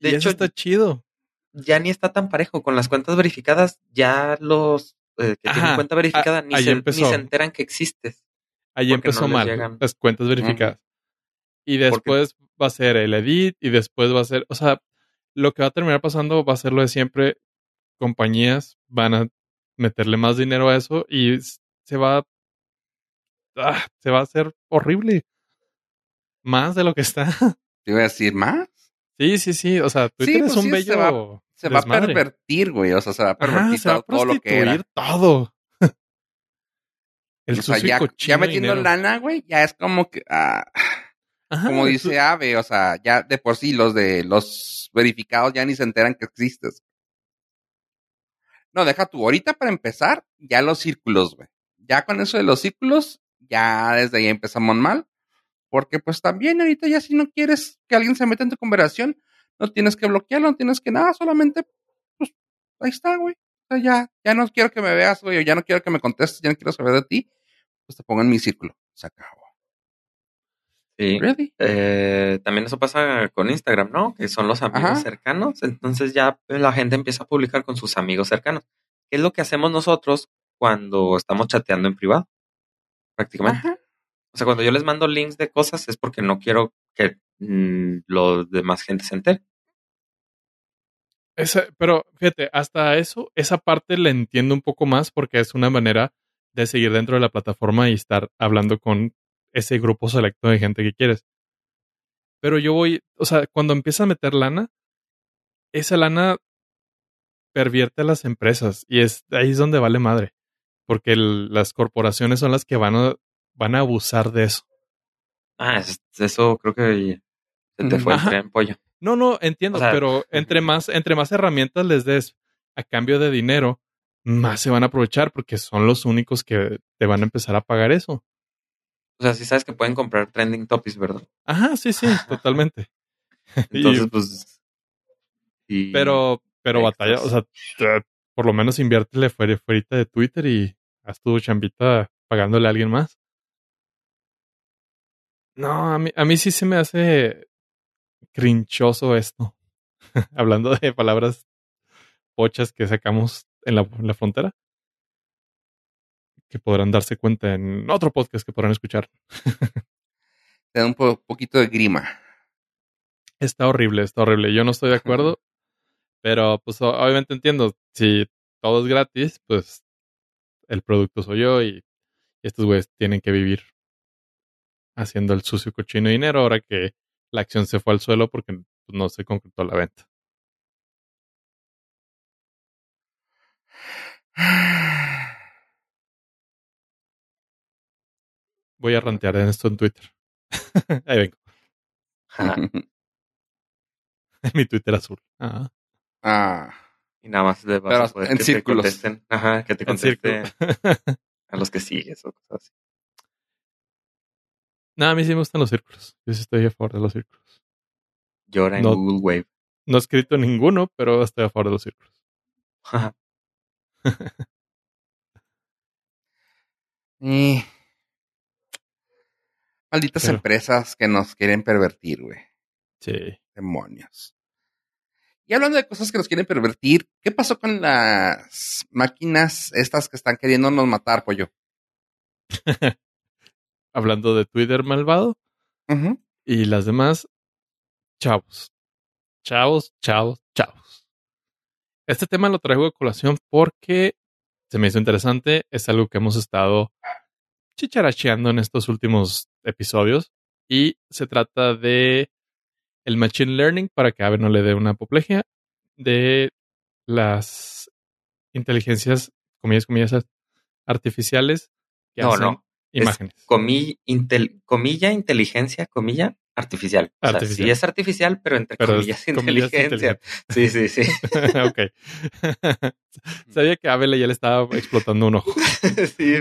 De y hecho, eso está chido. Ya ni está tan parejo. Con las cuentas verificadas, ya los eh, que Ajá, tienen cuenta verificada a- ni, se, ni empezó. se enteran que existes. Ahí empezó no mal, llegan. las cuentas verificadas. Y después va a ser el edit y después va a ser, o sea, lo que va a terminar pasando va a ser lo de siempre. Compañías van a meterle más dinero a eso y se va, ah, se va a hacer horrible. Más de lo que está. Te iba a decir más. Sí, sí, sí. O sea, Twitter pues es un sí, bello. se va- Se va a pervertir, güey. O sea, se va a Ajá, pervertir se va a todo, todo lo que era. todo. El o sea, ya, metiendo dinero. lana, güey, ya es como que, ah, Como dice Ave, o sea, ya de por sí los de los verificados ya ni se enteran que existes. No, deja tú, ahorita para empezar, ya los círculos, güey. Ya con eso de los círculos, ya desde ahí empezamos mal. Porque pues también ahorita ya si no quieres que alguien se meta en tu conversación, no tienes que bloquearlo, no tienes que nada, solamente, pues, ahí está, güey. O sea, ya, ya no quiero que me veas, güey, o ya no quiero que me contestes, ya no quiero saber de ti, pues te pongo en mi círculo. Se acabó. Sí. Eh, también eso pasa con Instagram, ¿no? Que son los amigos Ajá. cercanos. Entonces ya la gente empieza a publicar con sus amigos cercanos. ¿Qué es lo que hacemos nosotros cuando estamos chateando en privado? Prácticamente. Ajá. O sea, cuando yo les mando links de cosas es porque no quiero que mm, los demás gente se entere. Esa- pero fíjate, hasta eso, esa parte la entiendo un poco más porque es una manera de seguir dentro de la plataforma y estar hablando con ese grupo selecto de gente que quieres. Pero yo voy, o sea, cuando empieza a meter lana, esa lana pervierte a las empresas y es ahí es donde vale madre, porque el- las corporaciones son las que van a, van a abusar de eso. Ah, es- eso creo que se te fue el Ajá. tren pollo. No, no, entiendo, O sea, pero entre más, entre más herramientas les des a cambio de dinero, más se van a aprovechar porque son los únicos que te van a empezar a pagar eso. O sea, si sabes que pueden comprar trending topics, ¿verdad? Ajá, sí, sí, totalmente. Y- Entonces, pues. y- pero, pero Extras. batalla, o sea, te- por lo menos inviértele fuera, fuerita de Twitter y haz tu chambita pagándole a alguien más. No, a mí, a mí sí se me hace crinchoso esto. Hablando de palabras pochas que sacamos en la, en la frontera. Que podrán darse cuenta en otro podcast que podrán escuchar. Te da un po- poquito de grima. Está horrible, está horrible. Yo no estoy de acuerdo. Pero pues obviamente entiendo. Si todo es gratis, pues el producto soy yo y estos güeyes tienen que vivir haciendo el sucio cochino dinero ahora que la acción se fue al suelo porque no se concretó la venta. Voy a rantear en esto en Twitter. Ahí vengo. En mi Twitter azul. Ajá. ah, Y nada más le vas Pero a poder en que círculos. te contesten. Ajá, que te En contesten a los que sigues o cosas así. no, a mí sí me gustan los círculos. Yo sí estoy a favor de los círculos. Llora en No. Google Wave. No he escrito ninguno, pero estoy a favor de los círculos. Ajá. y- Malditas Pero- empresas que nos quieren pervertir, güey. Sí. Demonios. Y hablando de cosas que nos quieren pervertir, ¿qué pasó con las máquinas estas que están queriéndonos matar, pollo? Hablando de Twitter malvado y las demás, chavos. Chavos, chavos, chavos. Este tema lo traigo de colación porque se me hizo interesante. Es algo que hemos estado chicharacheando en estos últimos episodios. Y se trata de el Machine Learning, para que Ave no le dé una apoplejía, de las inteligencias, comillas, comillas, artificiales que No, hacen no. Es imágenes. Comi- intel- comilla, inteligencia, comilla, artificial. O sea, sí es artificial, pero entre Pero es comillas, comillas inteligencia. Sí, sí, sí. ok. Sabía que Abel ya le estaba explotando un ojo. sí,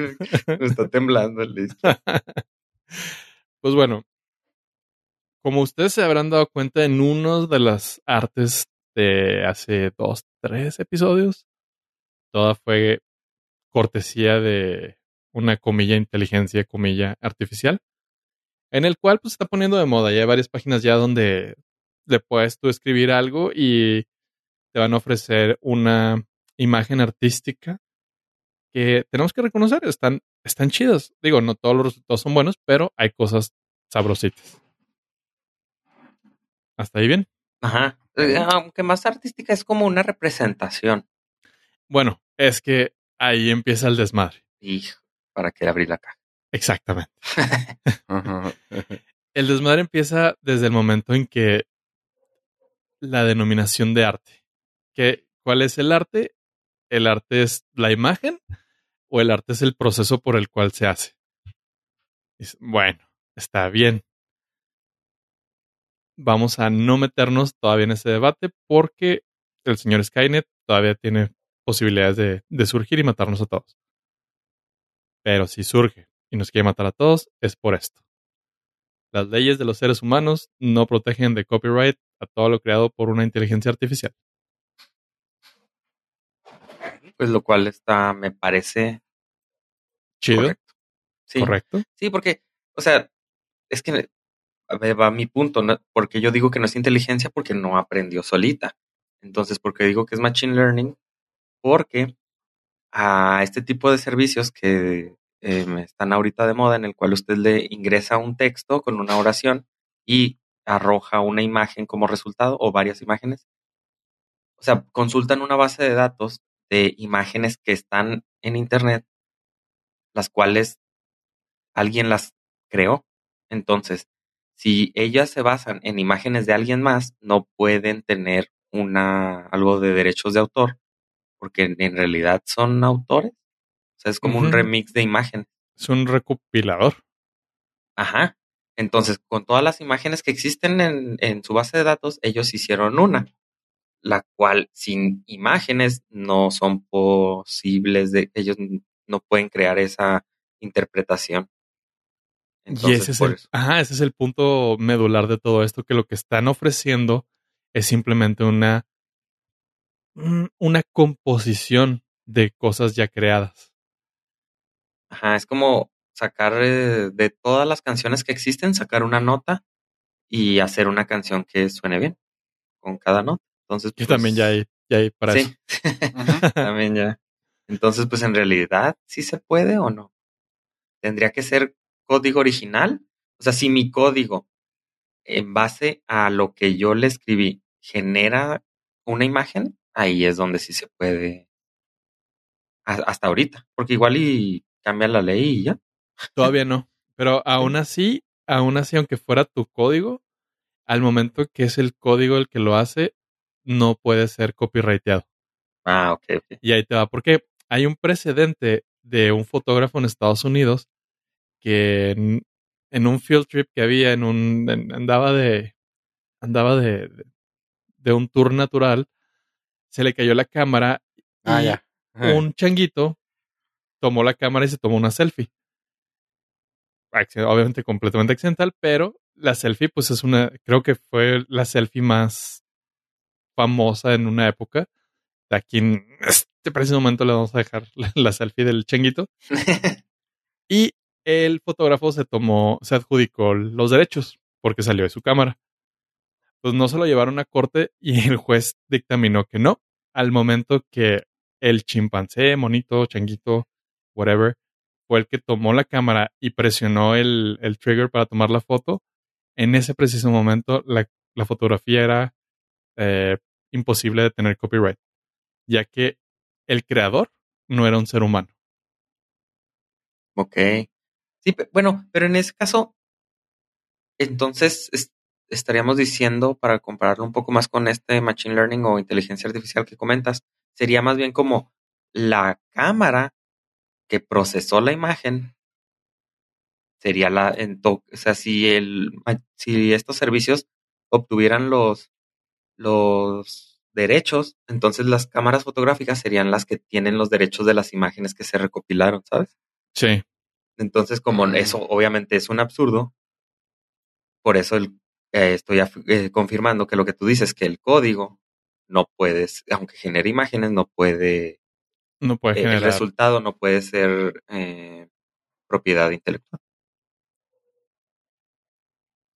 me está temblando el listo. Pues bueno, como ustedes se habrán dado cuenta en uno de las artes de hace dos, tres episodios, toda fue cortesía de una comilla inteligencia, comilla artificial, en el cual pues está poniendo de moda. Ya hay varias páginas ya donde le puedes tú escribir algo y te van a ofrecer una imagen artística que tenemos que reconocer, están, están chidas. Digo, no todos los resultados son buenos, pero hay cosas sabrositas. ¿Hasta ahí bien? Ajá. Aunque más artística es como una representación. Bueno, es que ahí empieza el desmadre. Hijo, para que abrir la caja. Exactamente. El desmadre empieza desde el momento en que la denominación de arte. ¿Qué, ¿Cuál es el arte? El arte es la imagen o el arte es el proceso por el cual se hace. bueno, está bien. Vamos a no meternos todavía en ese debate porque el señor Skynet todavía tiene posibilidades de, de surgir y matarnos a todos. Pero si surge y nos quiere matar a todos, es por esto. Las leyes de los seres humanos no protegen de copyright a todo lo creado por una inteligencia artificial. Pues lo cual está, me parece chido. Correcto. Sí. Correcto. Sí, porque, o sea, es que va mi punto, ¿no? porque yo digo que no es inteligencia porque no aprendió solita. Entonces, porque digo que es machine learning, porque a este tipo de servicios que eh, están ahorita de moda, en el cual usted le ingresa un texto con una oración y arroja una imagen como resultado o varias imágenes. O sea, consultan una base de datos de imágenes que están en Internet, las cuales alguien las creó. Entonces, si ellas se basan en imágenes de alguien más, no pueden tener una algo de derechos de autor, porque en realidad son autores. O sea, es como un remix de imagen. Es un recopilador. Ajá. Entonces, con todas las imágenes que existen en, en su base de datos, ellos hicieron una, la cual sin imágenes no son posibles de, ellos no pueden crear esa interpretación. y ese es, el, ajá, ese es el punto medular de todo esto, que lo que están ofreciendo es simplemente una, una composición de cosas ya creadas. Ajá, es como sacar eh, de todas las canciones que existen, sacar una nota y hacer una canción que suene bien con cada nota. Entonces, pues, también ya hay, ya hay para sí. también ya. Entonces, pues en realidad, ¿sí se puede o no? Tendría que ser código original. O sea, si mi código en base a lo que yo le escribí genera una imagen, ahí es donde sí se puede hasta ahorita, porque igual y cambia la ley y ya. Todavía no, pero aún así, aún así, aunque fuera tu código, al momento que es el código el que lo hace, no puede ser copyrighteado. Ah, ok. Y ahí te va, porque hay un precedente de un fotógrafo en Estados Unidos que en, un field trip que había, en un andaba de andaba de, de, un tour natural, se le cayó la cámara ah, y ya. un changuito tomó la cámara y se tomó una selfie. Obviamente completamente accidental, pero la selfie, pues es una, creo que fue la selfie más famosa en una época. Aquí en este preciso momento le vamos a dejar la, selfie del changuito. y el fotógrafo se tomó, se adjudicó los derechos porque salió de su cámara. Pues no se lo llevaron a corte y el juez dictaminó que no. Al momento que el chimpancé, monito, changuito, whatever, fue el que tomó la cámara y presionó el, el trigger para tomar la foto, en ese preciso momento la, la fotografía era eh, imposible de tener copyright, ya que el creador no era un ser humano. Ok. Sí, bueno, pero en ese caso, entonces estaríamos diciendo, para compararlo un poco más con este Machine Learning o inteligencia artificial que comentas, sería más bien como la cámara que procesó la imagen sería la, o sea, si el, si estos servicios obtuvieran los, los derechos, entonces las cámaras fotográficas serían las que tienen los derechos de las imágenes que se recopilaron, ¿sabes? Sí. Entonces, como eso obviamente es un absurdo, por eso el, eh, estoy eh, confirmando que lo que tú dices, que el código no puedes, aunque genere imágenes, no puede no puede generar. El resultado no puede ser eh, propiedad intelectual.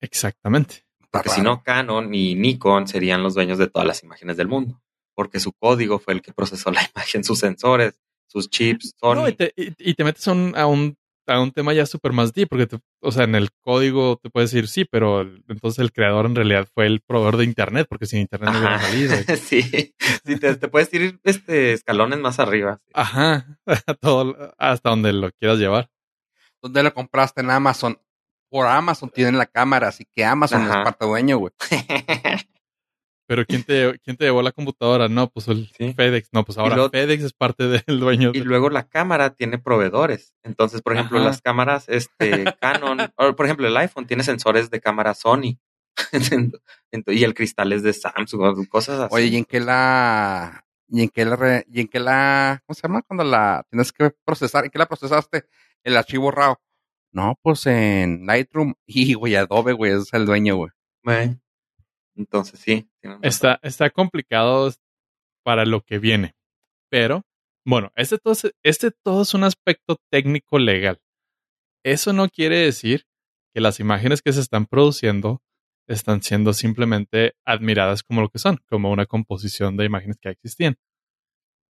Exactamente. Porque si no, Canon y Nikon serían los dueños de todas las imágenes del mundo. Porque su código fue el que procesó la imagen, sus sensores, sus chips. No, y, te, y, te metes a un a un tema ya súper más deep, porque, o sea, en el código te puedes decir sí, pero entonces el creador en realidad fue el proveedor de Internet, porque sin Internet no hubiera salido. sí, sí te, puedes ir este, escalones más arriba. Ajá, todo, hasta donde lo quieras llevar. ¿Dónde lo compraste en Amazon? Por Amazon tienen la cámara, así que Amazon es parte dueño, güey. Pero ¿quién te, ¿quién te llevó la computadora? No, pues el Sí. FedEx. No, pues ahora luego- FedEx es parte del dueño. Y de- luego la cámara tiene proveedores. Entonces, por ejemplo, Ajá. las cámaras este, Canon, o por ejemplo, el iPhone tiene sensores de cámara Sony. Y el cristal es de Samsung, o cosas así. Oye, ¿y en qué la... ¿Y en qué la... ¿Y en qué la... ¿Cómo se llama? Cuando la tienes que procesar. ¿En qué la procesaste? El archivo RAW. No, pues en Lightroom. Y, güey, Adobe, güey, es el dueño, güey. Entonces, sí. Está, está complicado para lo que viene. Pero, bueno, este todo, es, este todo es un aspecto técnico legal. Eso no quiere decir que las imágenes que se están produciendo están siendo simplemente admiradas como lo que son, como una composición de imágenes que ya existían.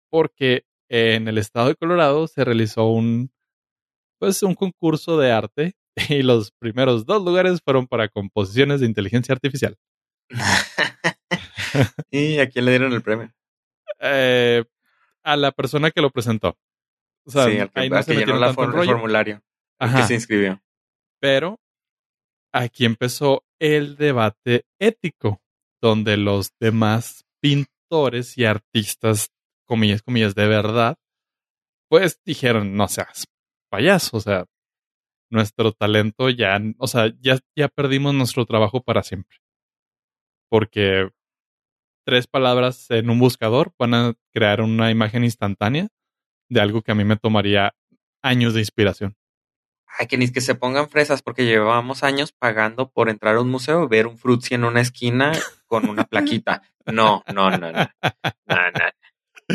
Porque en el estado de Colorado se realizó un, pues, un concurso de arte y los primeros dos lugares fueron para composiciones de inteligencia artificial. ¿Y a quién le dieron el premio? eh, a la persona que lo presentó. O sea, sí, al que, ahí no se que llenó la for- el formulario. Ajá, que se inscribió. pero aquí empezó el debate ético, donde los demás pintores y artistas, comillas, comillas, de verdad, pues dijeron, no seas payaso, o sea, nuestro talento ya, o sea, ya, ya perdimos nuestro trabajo para siempre. Porque tres palabras en un buscador van a crear una imagen instantánea de algo que a mí me tomaría años de inspiración. Ay, que ni que se pongan fresas porque llevábamos años pagando por entrar a un museo y ver un frutzi en una esquina con una plaquita. No, no, no, no. No, no.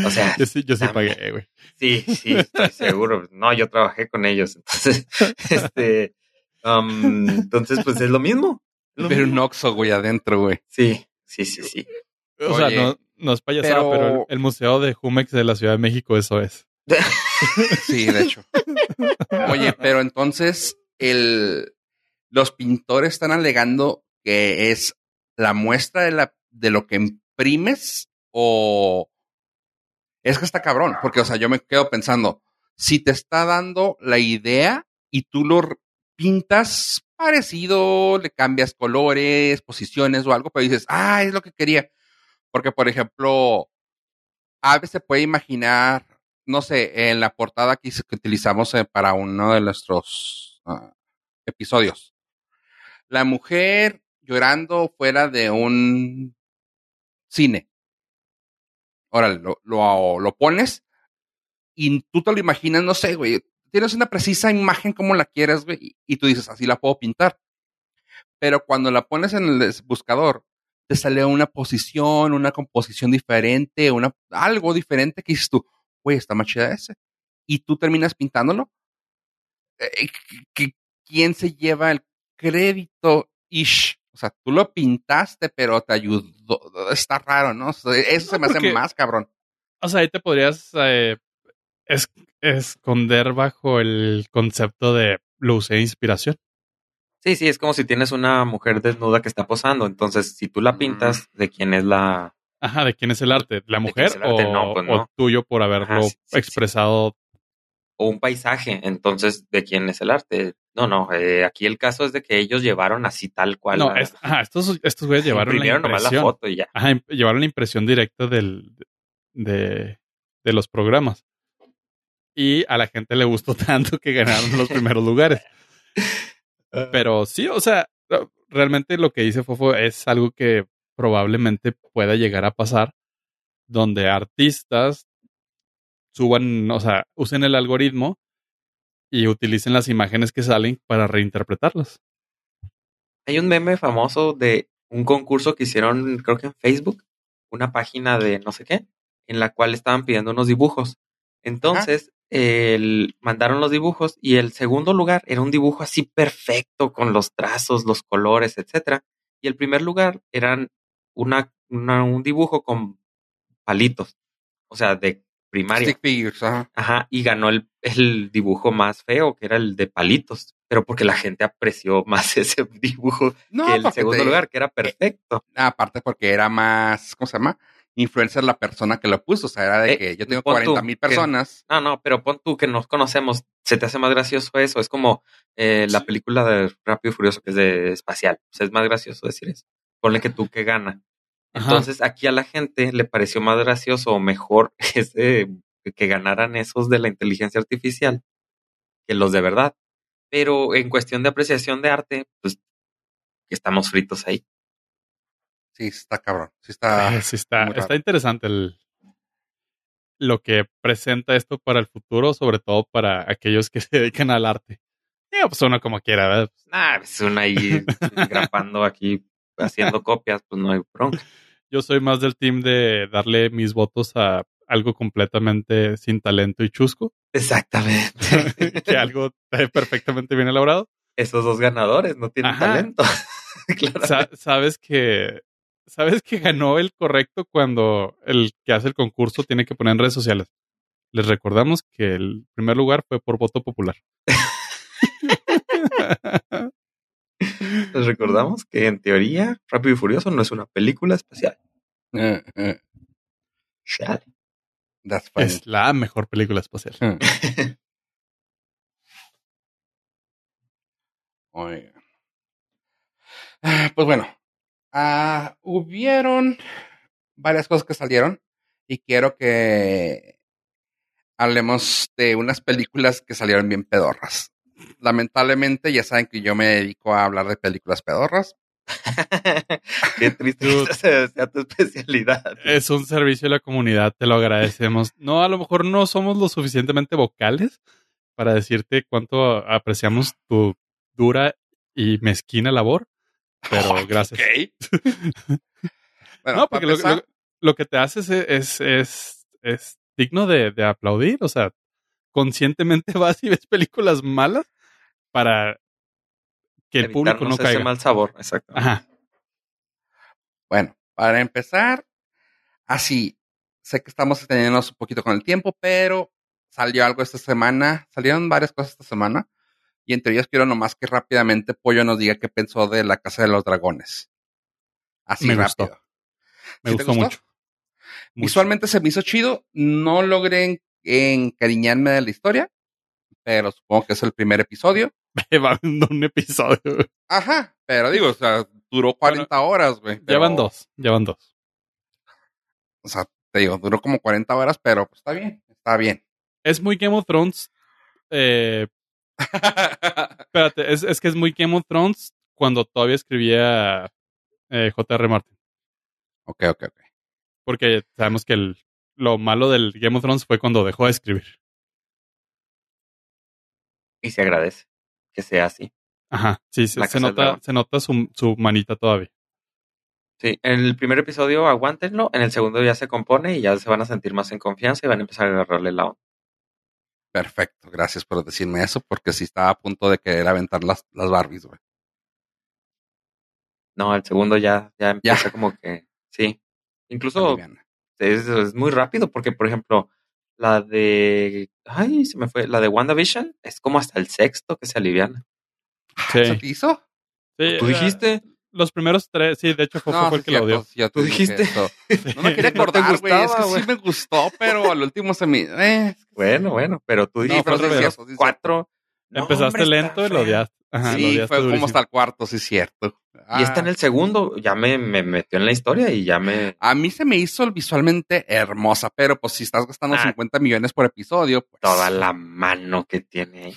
O sea, Yo sí, yo sí también. pagué, güey. Sí, sí, estoy seguro. No, yo trabajé con ellos. Entonces, este, um, entonces, pues es lo mismo. Es lo Pero un. Oxxo, güey, adentro, güey. Sí, sí, sí, sí. O Oye, sea, no, no es payasada, pero- pero, el, el Museo de Jumex de la Ciudad de México, eso es. Sí, de hecho. Oye, pero entonces el, los pintores están alegando que es la muestra de, la, de lo que imprimes o es que está cabrón, porque o sea, yo me quedo pensando, si te está dando la idea y tú lo pintas parecido, le cambias colores, posiciones o algo, pero dices, ah, es lo que quería. Porque, por ejemplo, a veces se puede imaginar, no sé, en la portada que utilizamos eh, para uno de nuestros ah, episodios. La mujer llorando fuera de un cine. Órale, lo, lo, pones y tú te lo imaginas, no sé, güey. Tienes una precisa imagen como la quieres, güey, y, tú dices, así la puedo pintar. Pero cuando la pones en el buscador, te sale una posición, una composición diferente, una, algo diferente que dices tú, güey, está más chida ese. Y tú terminas pintándolo. Eh, ¿qui- ¿Quién se lleva el crédito? Ish. O sea, tú lo pintaste, pero te ayudó. Está raro, ¿no? O sea, eso No, se me hace más cabrón. O sea, ahí te podrías eh, es- esconder bajo el concepto de lo usé de inspiración. Sí, sí, es como si tienes una mujer desnuda que está posando. Entonces, si tú la pintas, ¿de quién es la...? Ajá, ¿de quién es el arte? ¿La mujer arte? o, No, pues o no. tuyo por haberlo Ajá, sí, sí, sí. expresado? O un paisaje. Entonces, ¿de quién es el arte? No, no. eh, aquí el caso es de que ellos llevaron así tal cual. No, la- es- ajá, estos, estos güeyes llevaron la imprimieron nomás la impresión. foto y ya. Ajá, llevaron la impresión directa del, de, de los programas. Y a la gente le gustó tanto que ganaron los primeros lugares. Pero sí, o sea, realmente lo que dice Fofo es algo que probablemente pueda llegar a pasar, donde artistas suban, o sea, usen el algoritmo y utilicen las imágenes que salen para reinterpretarlas. Hay un meme famoso de un concurso que hicieron, creo que en Facebook, una página de no sé qué, en la cual estaban pidiendo unos dibujos. Entonces, el- mandaron los dibujos y el segundo lugar era un dibujo así perfecto con los trazos, los colores, etcétera. Y el primer lugar eran una, una- un dibujo con palitos, o sea, de primaria. Stick figures, ajá. Ajá, y ganó el, el dibujo más feo, que era el de palitos, pero porque la gente apreció más ese dibujo No, que el segundo te- lugar, que era perfecto. Aparte porque era más, ¿cómo se llama? Influencer la persona que lo puso. O sea, era de Eh, que yo tengo pon tú 40 mil que- personas. No, no, pero pon tú que nos conocemos, se te hace más gracioso eso. Es como eh, la película de Rápido y Furioso, que es de espacial. O sea, es más gracioso decir eso. Ponle que tú que gana. Ajá. Entonces aquí a la gente le pareció más gracioso o mejor ese, que ganaran esos de la inteligencia artificial que los de verdad. Pero en cuestión de apreciación de arte, pues estamos fritos ahí. Sí, está cabrón. Sí está. Eh, sí está, está interesante el, lo que presenta esto para el futuro, sobre todo para aquellos que se dedican al arte. Digo, pues uno como quiera, ¿verdad? Ah, es una ahí grapando aquí, haciendo copias, pues no hay bronca. Yo soy más del team de darle mis votos a algo completamente sin talento y chusco, Exactamente. que algo perfectamente bien elaborado. Esos dos ganadores no tienen Ajá. talento. claro. Sa- sabes que sabes que ganó el correcto cuando el que hace el concurso tiene que poner en redes sociales. Les recordamos que el primer lugar fue por voto popular. Les recordamos que en teoría Rápido y Furioso no es una película especial. Eh, eh, Chale. That's es la mejor película espacial. Oiga. Ah, Pues bueno, ah, hubieron varias cosas que salieron y quiero que hablemos de unas películas que salieron bien pedorras. Lamentablemente ya saben que yo me dedico a hablar de películas pedorras. Qué triste que sea, sea tu especialidad. Es un servicio a la comunidad, te lo agradecemos. No, a lo mejor no somos lo suficientemente vocales para decirte cuánto apreciamos tu dura y mezquina labor, pero gracias. Ok. bueno, no, porque lo, empezar, lo- lo que te haces es, es, es, es digno de, de aplaudir. O sea, conscientemente vas y ves películas malas para que el público no ese caiga. mal sabor, exacto. Ajá. Bueno, para empezar, así, sé que estamos extendiéndonos un poquito con el tiempo, pero salió algo esta semana, salieron varias cosas esta semana, y entre ellas quiero nomás que rápidamente Pollo nos diga qué pensó de la Casa de los Dragones. Así Me gustó. rápido. Me ¿Sí te gustó, gustó? mucho. Mucho. Visualmente se me hizo chido, no logré en- encariñarme de la historia, pero supongo que es el primer episodio. Un episodio. Ajá, pero digo, o sea, duró 40 horas, güey. Ya pero- van dos, ya van dos. O sea, te digo, duró como 40 horas, pero pues está bien, está bien. Es muy Game of Thrones. Eh, espérate, es, es que es muy Game of Thrones cuando todavía escribía eh, J.R. Martin. ok, ok, ok. Porque sabemos que el, lo malo del Game of Thrones fue cuando dejó de escribir. Y se agradece que sea así. Ajá, sí, se, se nota, se nota su, su manita todavía. Sí, en el primer episodio aguántenlo, en el segundo ya se compone y ya se van a sentir más en confianza y van a empezar a agarrarle la onda. Perfecto, gracias por decirme eso, porque sí estaba a punto de querer aventar las, las Barbies, güey. No, el segundo ya, ya empieza Ya. como que, sí. Incluso es, es muy rápido porque, por ejemplo, la de, ay, se me fue, la de WandaVision es como hasta el sexto que se aliviana. Sí. ¿Eso te hizo? Sí, ¿Tú dijiste? Los primeros tres, sí, de hecho Fofo fue el sí que lo dio. sí, te ¿Tú dijiste? eso. No me quería No acordar, güey, es que sí me gustó, pero al último se me... Eh, Bueno, bueno, pero tú No, dijiste Sí, sí, sí. cuatro. No, Empezaste hombre, lento y lo odiaste. Ajá, lo sí, odiaste fue como hasta el cuarto, sí, cierto. Y está en el segundo, ya me, me metió en la historia y ya me... A mí se me hizo visualmente hermosa, pero pues si estás gastando Ah. 50 millones por episodio, pues... Toda la mano que tiene ahí.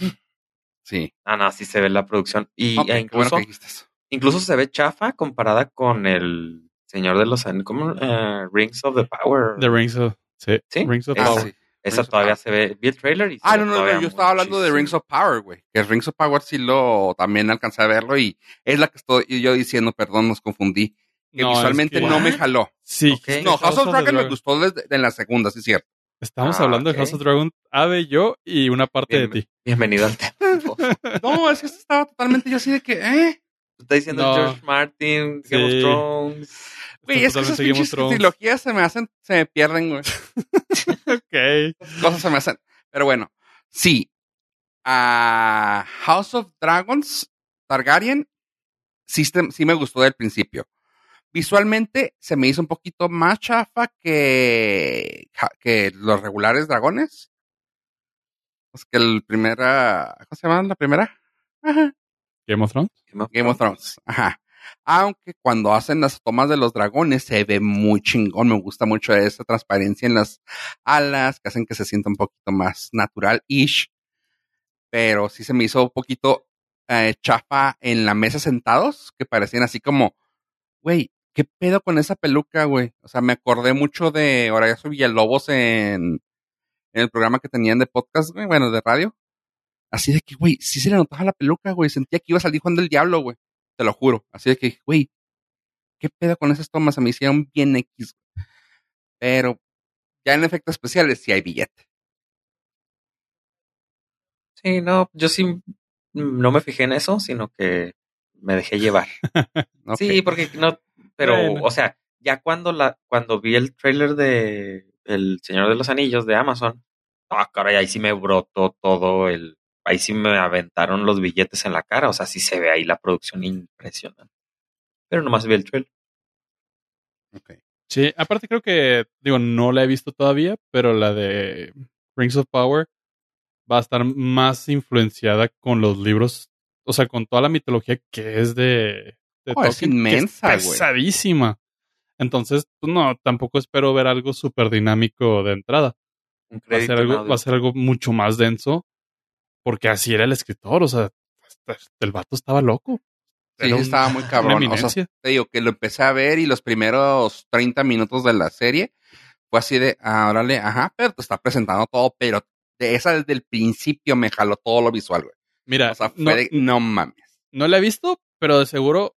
Sí. Ah, no, sí se ve la producción. Y e incluso, bueno que dijiste eso. incluso se ve chafa comparada con el Señor de los Anillos, como eh, Rings of the Power. The Rings of, sí, Sí, Rings of Ah, Power. sí. Esa todavía se ve. Vi el trailer y Ah, no, no, no, yo estaba hablando de. Rings of Power, güey. Que Rings of Power sí lo también alcancé a verlo y es la que estoy yo diciendo, perdón, nos confundí. Que No, es visualmente que- no me jaló. Sí, Ok. No, House of Dragon me gustó desde en la segunda, sí es cierto. Estamos Ah, hablando de House of Dragon, Ave, yo y una parte Bien, de ti. Bienvenido al tiempo. No, es que estaba totalmente yo así de que, eh. Está diciendo No. George Martin, Game Sí. of Thrones. Güey, es que esas pinches trilogías se me hacen, se me pierden, güey. Ok. Cosas se me hacen. Pero bueno, sí. A House of Dragons, Targaryen, sí, se- sí me gustó del principio. Visualmente se me hizo un poquito más chafa que, que los regulares dragones. Pues que el primera. ¿Cómo se llama la primera? Ajá. Game of Thrones. Game of Thrones. Ajá. Aunque cuando hacen las tomas de los dragones se ve muy chingón. Me gusta mucho esa transparencia en las alas que hacen que se sienta un poquito más natural-ish. Pero sí se me hizo un poquito eh, chafa en la mesa sentados, que parecían así como, güey, ¿qué pedo con esa peluca, güey? O sea, me acordé mucho de Horacio Villalobos en, en el programa que tenían de podcast, güey, bueno, de radio. Así de que, güey, sí se le notaba la peluca, güey. Sentía que iba a salir Juan del Diablo, güey. Te lo juro. Así de que, güey, ¿qué pedo con esas tomas? Se me hicieron bien X. Pero ya en efectos especiales sí hay billete. Sí, no, yo sí no me fijé en eso, sino que me dejé llevar. Sí, porque no, pero, o sea, ya cuando la, cuando vi el trailer de El Señor de los Anillos de Amazon, ah, caray, ahí sí me brotó todo el, ahí sí me aventaron los billetes en la cara, o sea, sí se ve ahí la producción impresionante. Pero nomás vi el trailer. Okay. Sí, aparte creo que, digo, no la he visto todavía, pero la de Rings of Power va a estar más influenciada con los libros, o sea, con toda la mitología que es de, de oh, es inmensa, es pesadísima. Entonces, pues no, tampoco espero ver algo súper dinámico de entrada. Va a, ser algo, va a ser algo mucho más denso, porque así era el escritor, o sea, el vato estaba loco. Sí, estaba muy cabrón. O sea, te digo que lo empecé a ver y los primeros 30 minutos de la serie fue así de, ah, órale, ajá, pero te está presentando todo, pero de esa desde el principio me jaló todo lo visual, güey. Mira, o sea, fue no, de, no mames. No la he visto, pero de seguro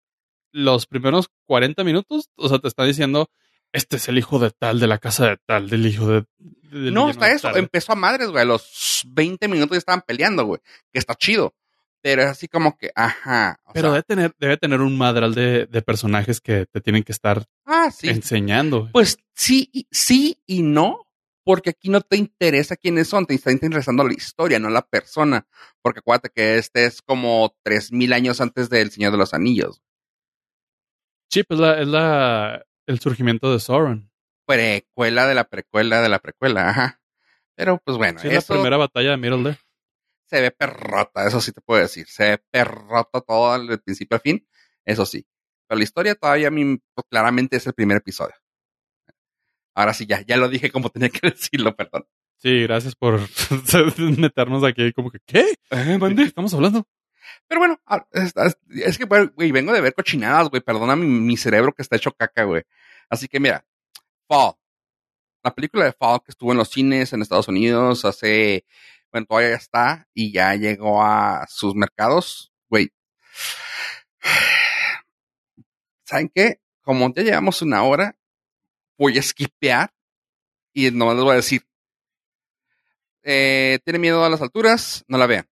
los primeros 40 minutos, o sea, te está diciendo, este es el hijo de tal, de la casa de tal, del hijo de... no, está eso, empezó a madres, güey, a los 20 minutos ya estaban peleando, güey, que está chido. Pero es así como que, ajá. Pero debe, tener, debe tener un madral de, de, personajes que te tienen que estar ah, sí. enseñando. Pues sí, sí y no, porque aquí no te interesa quiénes son, te está interesando la historia, no la persona. Porque acuérdate que este es como 3000 años antes del Señor de los Anillos. Sí, pues la, es la, el surgimiento de Sauron. Precuela de la precuela de la precuela, ajá. Pero pues bueno. Sí, es la primera batalla de Middle Se ve perrota, eso sí te puedo decir. Se ve perrota todo desde principio a fin, eso sí. Pero la historia todavía pues, claramente es el primer episodio. Ahora sí, ya, ya lo dije como tenía que decirlo, perdón. Sí, gracias por meternos aquí como que, ¿qué? ¿Eh, ¿De qué estamos hablando? Pero bueno, ah, es, que, güey, vengo de ver cochinadas, güey. Perdona mi, mi, cerebro que está hecho caca, güey. Así que mira, Fall. La película de Fall que estuvo en los cines en Estados Unidos hace, bueno, todavía ya está y ya llegó a sus mercados, güey. ¿Saben qué? Como ya llevamos una hora, voy a skipear y no les voy a decir. Eh, ¿Tiene miedo a las alturas? No la vean.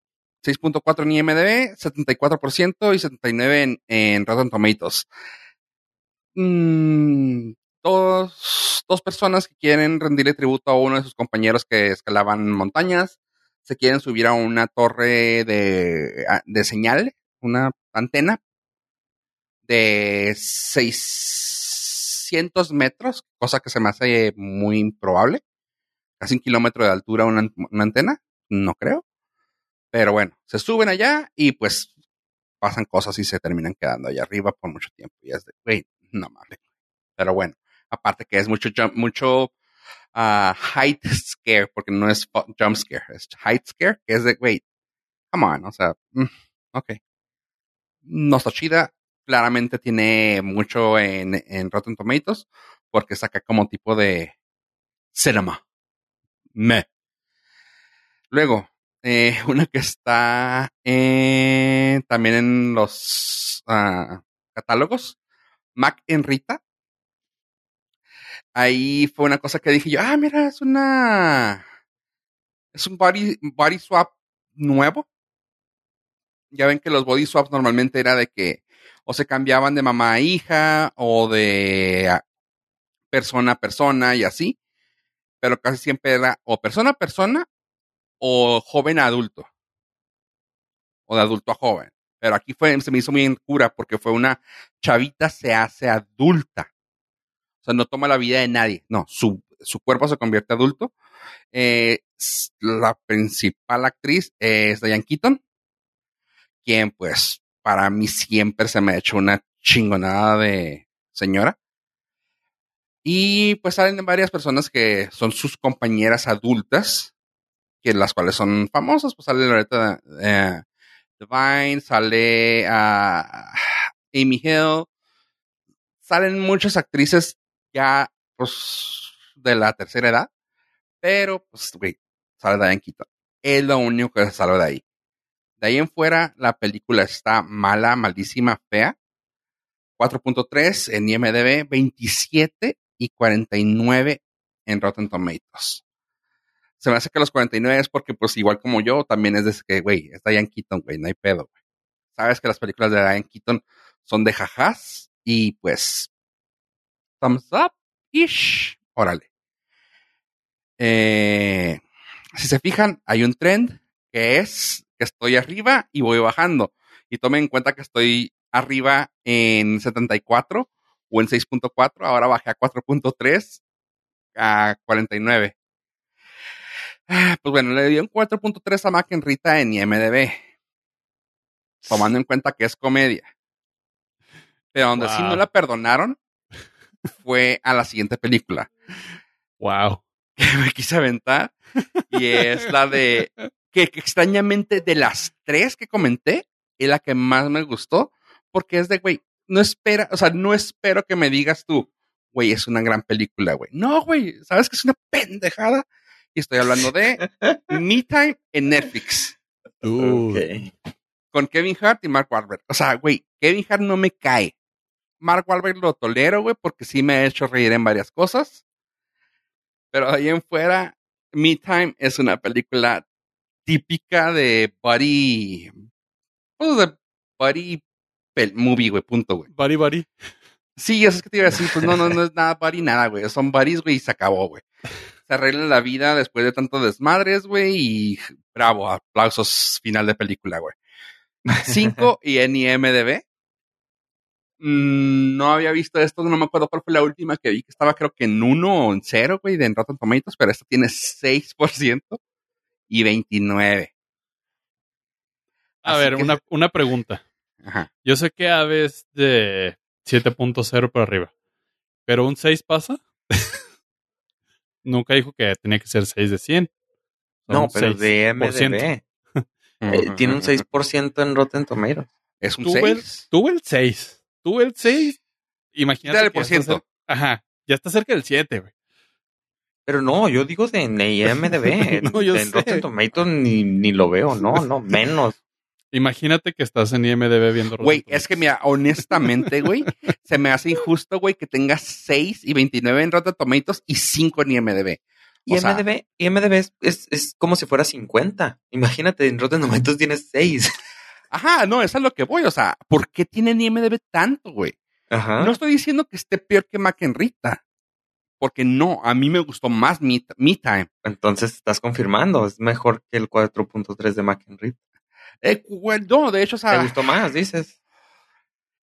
6.4 en IMDB, 74% y 79% en, en Rotten Tomatoes. Mm, dos, dos personas que quieren rendirle tributo a uno de sus compañeros que escalaban montañas, se quieren subir a una torre de, de señal, una antena de 600 metros, cosa que se me hace muy improbable. Casi un kilómetro de altura una, una antena, no creo. Pero bueno, se suben allá y pues pasan cosas y se terminan quedando allá arriba por mucho tiempo. Y es de, güey, no mames. Pero bueno, aparte que es mucho, mucho uh, height scare, porque no es jump scare, es height scare, que es de, wait, come on, o sea, mm, ok. No está chida, claramente tiene mucho en, en Rotten Tomatoes, porque saca como tipo de cinema. Me. Luego, eh, una que está eh, también en los uh, catálogos, Mac en Rita. Ahí fue una cosa que dije yo, ah, mira, es una. Es un body, body swap nuevo. Ya ven que los body swaps normalmente era de que o se cambiaban de mamá a hija o de persona a persona y así. Pero casi siempre era o persona a persona o joven a adulto. O de adulto a joven. Pero aquí fue, se me hizo muy en cura porque fue una chavita se hace adulta. O sea, no toma la vida de nadie. No, su, su cuerpo se convierte adulto. Eh, la principal actriz es Diane Keaton, quien pues para mí siempre se me ha hecho una chingonada de señora. Y pues salen varias personas que son sus compañeras adultas, que las cuales son famosas. Pues sale Loretta eh, Divine, sale a Amy Hill, salen muchas actrices ya pues de la tercera edad, pero pues güey, sale Diane Keaton. Es lo único que salva de ahí. De ahí en fuera, la película está mala, malísima, fea. 4.3 en IMDB, 27 y 49 en Rotten Tomatoes. Se me hace que los 49 es porque, pues, igual como yo, también es de que, güey, está Diane Keaton, güey, no hay pedo, güey. Sabes que las películas de Diane Keaton son de jajás y, pues, thumbs up, ish, órale. Eh, si se fijan, hay un trend que es que estoy arriba y voy bajando. Y tomen en cuenta que estoy arriba en 74 o en 6.4, ahora bajé a 4.3 a 49. Ah, pues bueno, le dio un 4.3 a Mac Rita en IMDB. Tomando en cuenta que es comedia. Pero donde sí no la perdonaron fue a la siguiente película. Wow. Que me quise aventar. Y es la de. Que, que extrañamente de las tres que comenté, es la que más me gustó. Porque es de, güey, no espera, o sea, no espero que me digas tú, güey, es una gran película, güey. No, güey, sabes que es una pendejada. Y estoy hablando de Me Time en Netflix. Con Kevin Hart y Mark Wahlberg. O sea, güey, Kevin Hart no me cae. Mark Wahlberg lo tolero, güey, porque sí me ha hecho reír en varias cosas. Pero ahí en fuera, Me Time es una película típica de buddy, pues de buddy pel- movie, güey, punto, güey. Buddy, buddy. Sí, eso es que te iba a decir, pues no, no, no es nada buddy, nada, güey. Son buddies, güey, y se acabó, güey. Se arregla la vida después de tanto desmadres, güey, y bravo, aplausos final de película, güey. 5 y en IMDB. Mm, no había visto esto, no me acuerdo cuál fue la última que vi, que estaba creo que en 1 o en 0, güey, de en Rotten Tomatoes, pero esta tiene 6% y 29. A Así ver, que- una, una pregunta. Ajá. Yo sé que Aves de 7.0 para arriba, pero un 6 pasa. Nunca dijo que tenía que ser 6 de 100. Son No, pero 6%. de MDB. Eh, tiene un 6% en Rotten Tomatoes. Es un Tuve el, 6. tuve el 6. Tuve el 6. Imagínate. Dale por ciento. Ajá. Ya está cerca del 7, güey. Pero no, yo digo de en IMDB. No, yo en sé. Rotten Tomatoes ni, ni lo veo, no, no, menos. Imagínate que estás en IMDB viendo Rotten Güey, es que mira, honestamente, güey, se me hace injusto, güey, que tenga 6 y 29 en Rotten Tomatoes y 5 en IMDB. O sea- IMDB, IMDB es, es, es como si fuera 50. Imagínate, en Rotten Tomatoes tienes 6. Ajá, no, eso es lo que voy. O sea, ¿por qué tienen IMDB tanto, güey? Ajá. No estoy diciendo que esté peor que Mac and Rita. Porque no, a mí me gustó más Me, Me Time. Entonces estás confirmando, es mejor que el 4.3 de McHenry. Eh, no, de hecho, o ¿Te sea, gustó más, dices?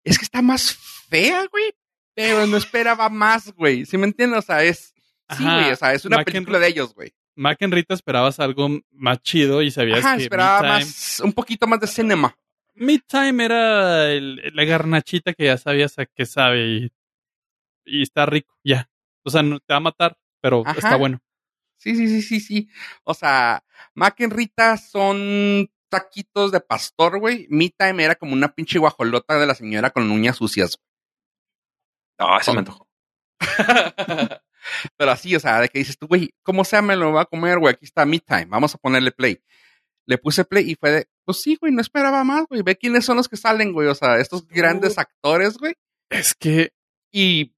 es que está más fea, güey. Pero no esperaba más, güey. ¿Sí me entiendes? O sea, es. Sí, güey. O sea, es una Mac película de ellos, güey. Mac and Rita esperabas algo más chido y sabías Ajá, que esperaba Me Time, más, un poquito más de cinema. Me Time era el- la garnachita que ya sabías a qué sabe y, y está rico, ya. O sea, no te va a matar, pero Ajá. está bueno. Sí, sí, sí, sí, sí. O sea, Mac and Rita son taquitos de pastor, güey. Me Time era como una pinche guajolota de la señora con uñas sucias. No, eso me antojó. Pero así, o sea, de que dices tú, güey, como sea me lo va a comer, güey, aquí está Me Time, vamos a ponerle play. Le puse play y fue de, pues sí, güey, no esperaba más, güey, ve quiénes son los que salen, güey, o sea, estos grandes actores, güey. Es que Y,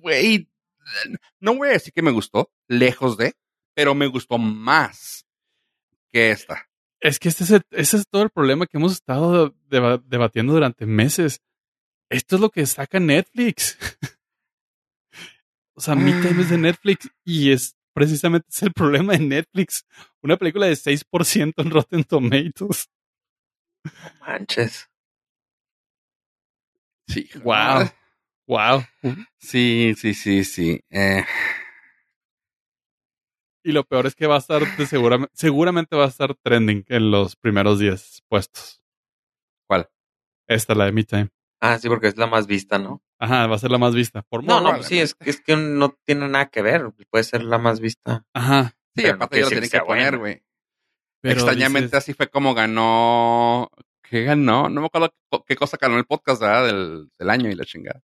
güey, no voy a decir que me gustó, lejos de, pero me gustó más que esta. Es que este es el- es todo el problema que hemos estado deba- debatiendo durante meses. Esto es lo que saca Netflix. o sea, Mi Time es de Netflix y es precisamente es el problema de Netflix. Una película de 6% en Rotten Tomatoes. Manches. Sí. Wow. Wow. Sí, sí, sí, sí. Eh, Y lo peor es que va a estar de seguramente, seguramente va a estar trending en los primeros 10 puestos. ¿Cuál? Esta, la de Me Time. Ah, sí, porque es la más vista, ¿no? Ajá, va a ser la más vista. Por No, no, sí, es, es que no tiene nada que ver. Puede ser la más vista. Ajá. Sí, Pero aparte quiere ya lo decir tienen que poner, güey. Extrañamente dices, así fue como ganó. ¿Qué ganó? No me acuerdo qué- qué cosa ganó el podcast, ¿verdad? Del, del año y la chingada.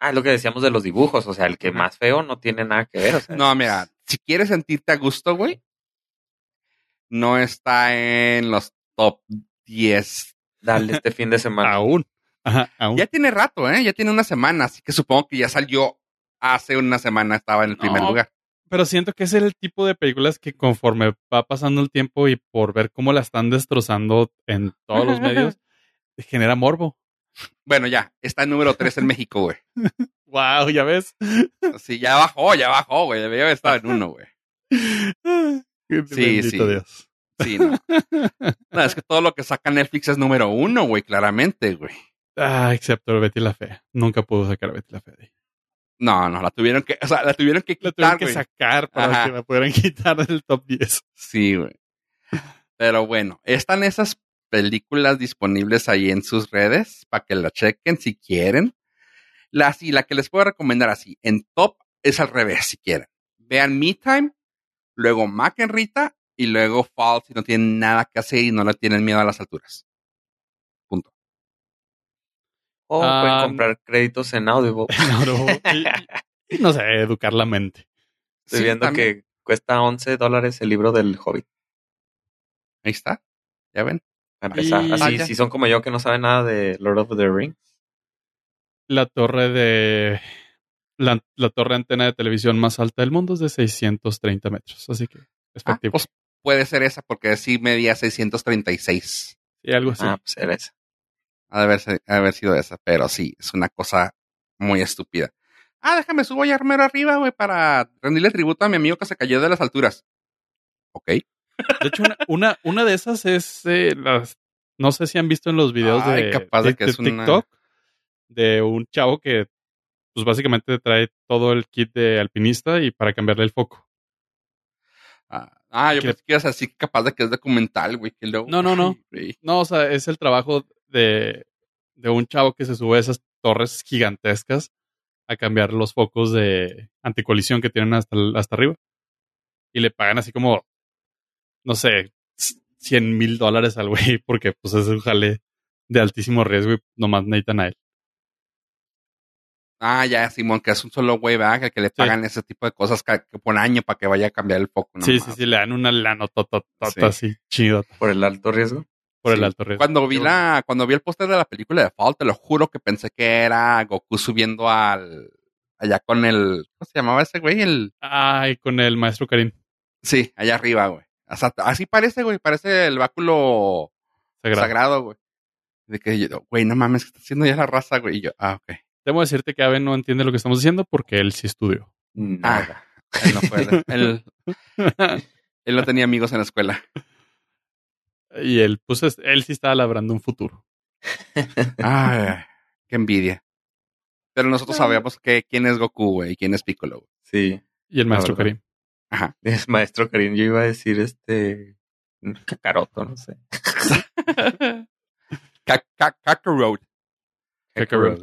Ah, es lo que decíamos de los dibujos. O sea, el que más feo no tiene nada que ver. O sea, No, mira, si quieres sentirte a gusto, güey, no está en los top 10. Dale este fin de semana. aún. Ajá, aún. Ya tiene rato, ¿eh? Ya tiene una semana, así que supongo que ya salió hace una semana, estaba en el primer No. lugar. Pero siento que es el tipo de películas que conforme va pasando el tiempo y por ver cómo la están destrozando en todos los medios, genera morbo. Bueno, ya, está en número 3 en México, güey. Wow, ya ves. Sí, ya bajó, ya bajó, güey. Haber estado en uno, güey. Bendito sí. Dios. Sí, no. No, es que todo lo que saca Netflix es número uno, güey, claramente, güey. Ah, excepto Betty la Fea. Nunca pudo sacar a Betty la Fea de ahí. No, no, la tuvieron que, o sea, la tuvieron que La quitar, tuvieron que sacar para Ajá. que la pudieran quitar del top 10. Sí, güey. Pero bueno, están esas películas disponibles ahí en sus redes para que la chequen si quieren. La, sí, la que les puedo recomendar así, en top es al revés si quieren. Vean Me Time, luego Mac and Rita y luego Fall si no tienen nada que hacer y no le tienen miedo a las alturas. Punto. O Ah, pueden comprar créditos en Audible. No, y- y no sé, educar la mente. Estoy Sí, viendo también. que cuesta 11 dólares el libro del Hobbit. Ahí está. ¿Ya ven? Para empezar. Y- Así, Ah, si son como yo que no saben nada de Lord of the Rings. La torre de. La, la torre antena de televisión más alta del mundo es de 630 metros. Así que es Ah, pues puede ser esa porque sí medía 636. sí, algo así. Ah, pues era esa. Ha de haber, ha de haber sido esa, pero sí, es una cosa muy estúpida. Ah, déjame, subo ya armero arriba, güey, para rendirle tributo a mi amigo que se cayó de las alturas. Ok. De hecho, una, una, una de esas es eh, las. No sé si han visto en los videos Ay, de, capaz de de- que de es una- TikTok de un chavo que, pues básicamente trae todo el kit de alpinista y para cambiarle el foco. Ah, ah, yo Que- pensé que ibas a decir capaz de que es documental, güey. Que luego, No, no, no. Güey. No, o sea, es el trabajo de, de un chavo que se sube a esas torres gigantescas a cambiar los focos de anticolisión que tienen hasta, hasta arriba. Y le pagan así como, no sé, 100 mil dólares al güey, porque pues es un jale de altísimo riesgo y nomás necesitan a él. Ah, ya, Simón, que es un solo güey, ¿verdad? Que, que le pagan ese tipo de cosas que, que por año para que vaya a cambiar el foco. no sí, sí, sí, le dan una lana tototota Sí. así, chido, Por el alto riesgo. por el alto riesgo. Cuando vi Qué la, cuando vi el póster de la película de Fall, te lo juro que pensé que era Goku subiendo al, allá con el, ¿cómo se llamaba ese güey? El, Ay, con el maestro Karim. sí, allá arriba, güey. O sea, así parece, güey, parece el báculo Sagrado. sagrado, güey. De que yo, güey, no mames, ¿qué está haciendo ya la raza, güey? Y yo, ah, ok. Debo decirte que Abe no entiende lo que estamos diciendo porque él sí estudió. Nada. Él no puede. él, él no tenía amigos en la escuela. y él, pues, es- él sí estaba labrando un futuro. Ay, qué envidia. Pero nosotros sabemos que quién es Goku, güey, y quién es Piccolo. güey. Sí. Y el maestro. Karim. Ajá. Es maestro Karim. Yo iba a decir este. Cacaroto, no sé. Ka- Kakarot. Kakarot.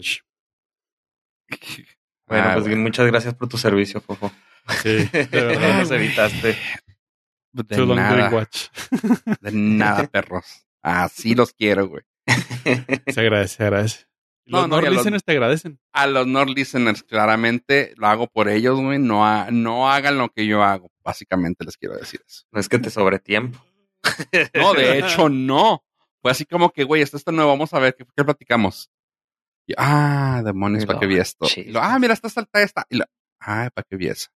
Bueno, Ah, pues bueno. muchas gracias por tu servicio, Fofo. Sí. Nos evitaste. De Too long nada, watch. de nada, perros. Así los quiero, güey. Se agradece, se agradece. No, Los no, y a los- listeners te agradecen. A los Nord listeners, claramente lo hago por ellos, güey. No, ha- no hagan lo que yo hago. Básicamente les quiero decir eso. No es que te sobre tiempo. No, de hecho, no. Fue así como que, güey, esto está nuevo, vamos a ver qué, qué platicamos. Y, ah, demonios, ¿para qué vi esto? Y lo, ah, mira, esta salta esta. Y lo, ah, ¿para qué vi esa?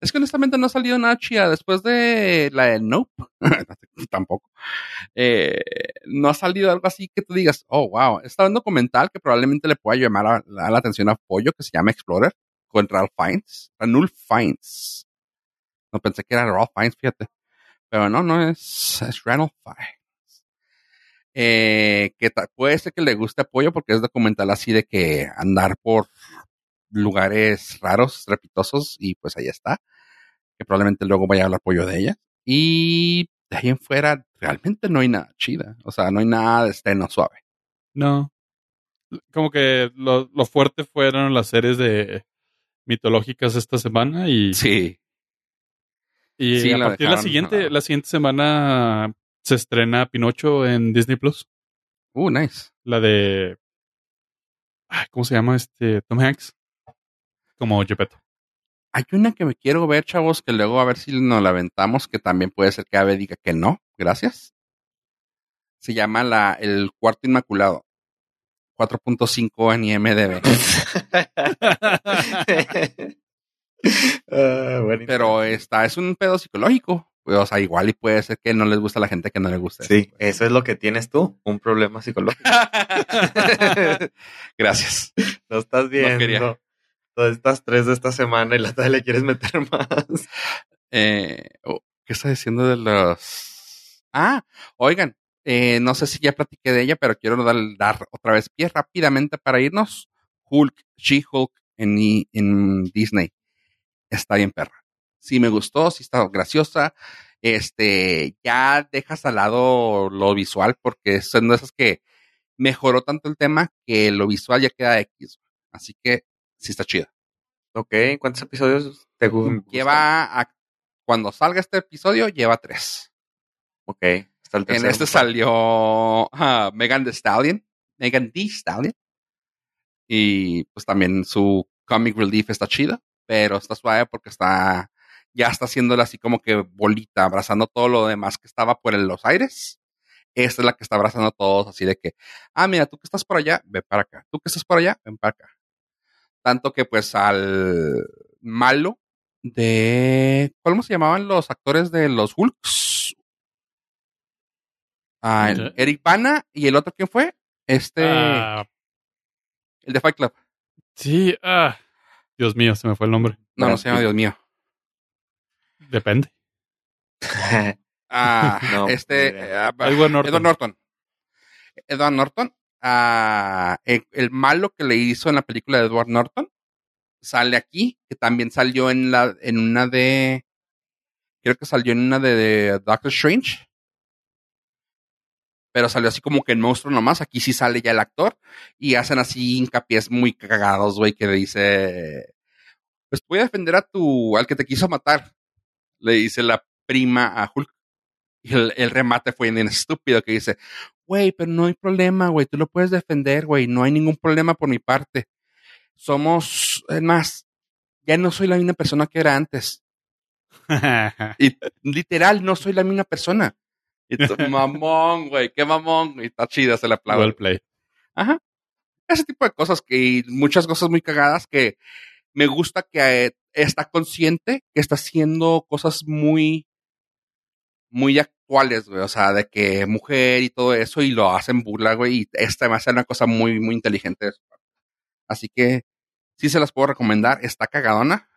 Es que honestamente no ha salido nada chida después de la de Nope. Tampoco. Eh, no ha salido algo así que tú digas, oh, wow. Está un documental que probablemente le pueda llamar a- la, atención a Pollo que se llama Explorer con Ralph Fiennes. Ranulph Fiennes. No pensé que era Ralph Fiennes, fíjate. Pero no, no es, es Ranulph Fiennes. Eh, que puede ser que le guste apoyo porque es documental así de que andar por lugares raros, trepitosos, y pues ahí está. Que probablemente luego vaya a hablar apoyo de ella. Y de ahí en fuera, realmente no hay nada chida. O sea, no hay nada de estreno suave. No. Como que lo, lo fuerte fueron las series de mitológicas esta semana y, Sí. y Sí, a la partir de la siguiente, la siguiente semana se estrena Pinocho en Disney Plus. Uh, nice. La de. ay, ¿Cómo se llama este? Tom Hanks. Como Gepetto. Hay una que me quiero ver, chavos, que luego a ver si nos la aventamos, que también puede ser que Ave diga que no. Gracias. Se llama la El Cuarto Inmaculado. 4.5 en IMDB. Ah. Pero esta es un pedo psicológico. O sea, igual y puede ser que no les gusta a la gente que no le gusta. Sí, eso es lo que tienes tú, un problema psicológico. Gracias. No estás viendo todas estas tres de esta semana y la todavía le quieres meter más. Eh, ¿Qué está diciendo de los...? Ah, oigan, eh, no sé si ya platiqué de ella, pero quiero dar, dar otra vez pie rápidamente para irnos. Hulk, She-Hulk en, en Disney. Está bien perra. Sí me gustó, sí está graciosa. Este, ya dejas al lado lo visual porque son de esas que mejoró tanto el tema que lo visual ya queda X. Así que sí está chida. Ok, ¿cuántos episodios te gustan? Lleva a- cuando salga este episodio, lleva tres. Ok, hasta el En este salió ah, Megan Thee Stallion, Megan Thee Stallion. Y pues también su comic relief está chido, pero está suave porque está, ya está haciéndola así como que bolita, abrazando todo lo demás que estaba por en los aires. Esta es la que está abrazando a todos, así de que, ah, mira, tú que estás por allá, ven para acá. Tú que estás por allá, ven para acá. Tanto que pues al malo de, ¿cómo se llamaban los actores de los Hulks? Ah. Eric Bana y el otro, ¿quién fue? Este, Ah, el de Fight Club. sí, ah. Dios mío, se me fue el nombre. No, no se llama. Dios mío. Depende. Ah, No, este, Edward Norton. Edward Norton. Edward Norton. Ah, el, el malo que le hizo en la película de Edward Norton sale aquí, que también salió en la, en una de, creo que salió en una de, de Doctor Strange. Pero salió así como que en monstruo nomás. Aquí sí sale ya el actor. Y hacen así hincapiés muy cagados, güey, que le dice. Pues voy a defender a tu. al que te quiso matar. Le dice la prima a Hulk. Y el, el remate fue bien estúpido que dice, güey, pero no hay problema, güey, tú lo puedes defender, güey, no hay ningún problema por mi parte. Somos, es más, ya no soy la misma persona que era antes. Y literal, no soy la misma persona. Y tú, mamón, güey, qué mamón, y está chida, se la aplaudo. well play. Ajá. Ese tipo de cosas que, y muchas cosas muy cagadas que me gusta que eh, está consciente que está haciendo cosas muy, muy actuales, güey. O sea, de que mujer y todo eso y lo hacen burla, güey. Y esta me hace una cosa muy, muy inteligente. Así que sí se las puedo recomendar. Está cagadona.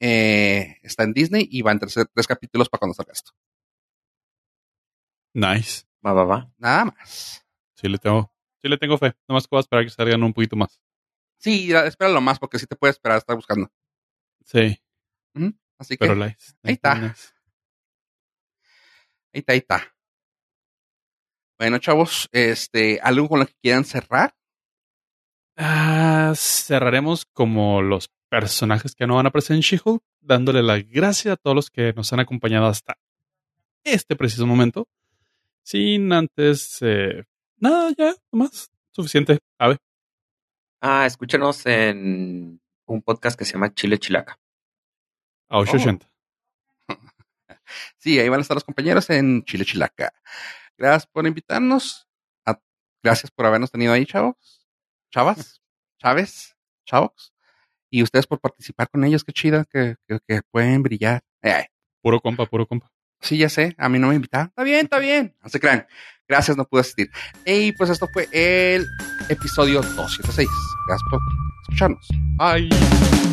Eh, está en Disney y va en tres, tres capítulos para cuando salga esto. Nice. Va, va, va. Nada más. Sí le tengo, sí le tengo fe. Nomás que voy a esperar que salgan un poquito más. Sí, espéralo más porque sí te puede esperar a estar buscando. Sí, Así que la- ahí está. nice. Ahí está, ahí está. Bueno, chavos, este, algo con lo que quieran cerrar. Ah, cerraremos como los personajes que no van a aparecer en She-Hulk, dándole las gracias a todos los que nos han acompañado hasta este preciso momento. Sin antes, eh, nada, ya, nomás, suficiente. A ver, Ah, escúchanos en un podcast que se llama Chile Chilaca. a 880. Sí, ahí van a estar los compañeros en Chile Chilaca. Gracias por invitarnos. A- gracias por habernos tenido ahí, chavos. Chavas, Chávez, chavos. Y ustedes por participar con ellos. Qué chido que, que, que pueden brillar. Eh, Puro compa, puro compa. sí, ya sé. A mí no me invitaron. Está bien, está bien. No se crean. Gracias, no pude asistir. Y pues esto fue el episodio 276. Gracias por escucharnos. Bye.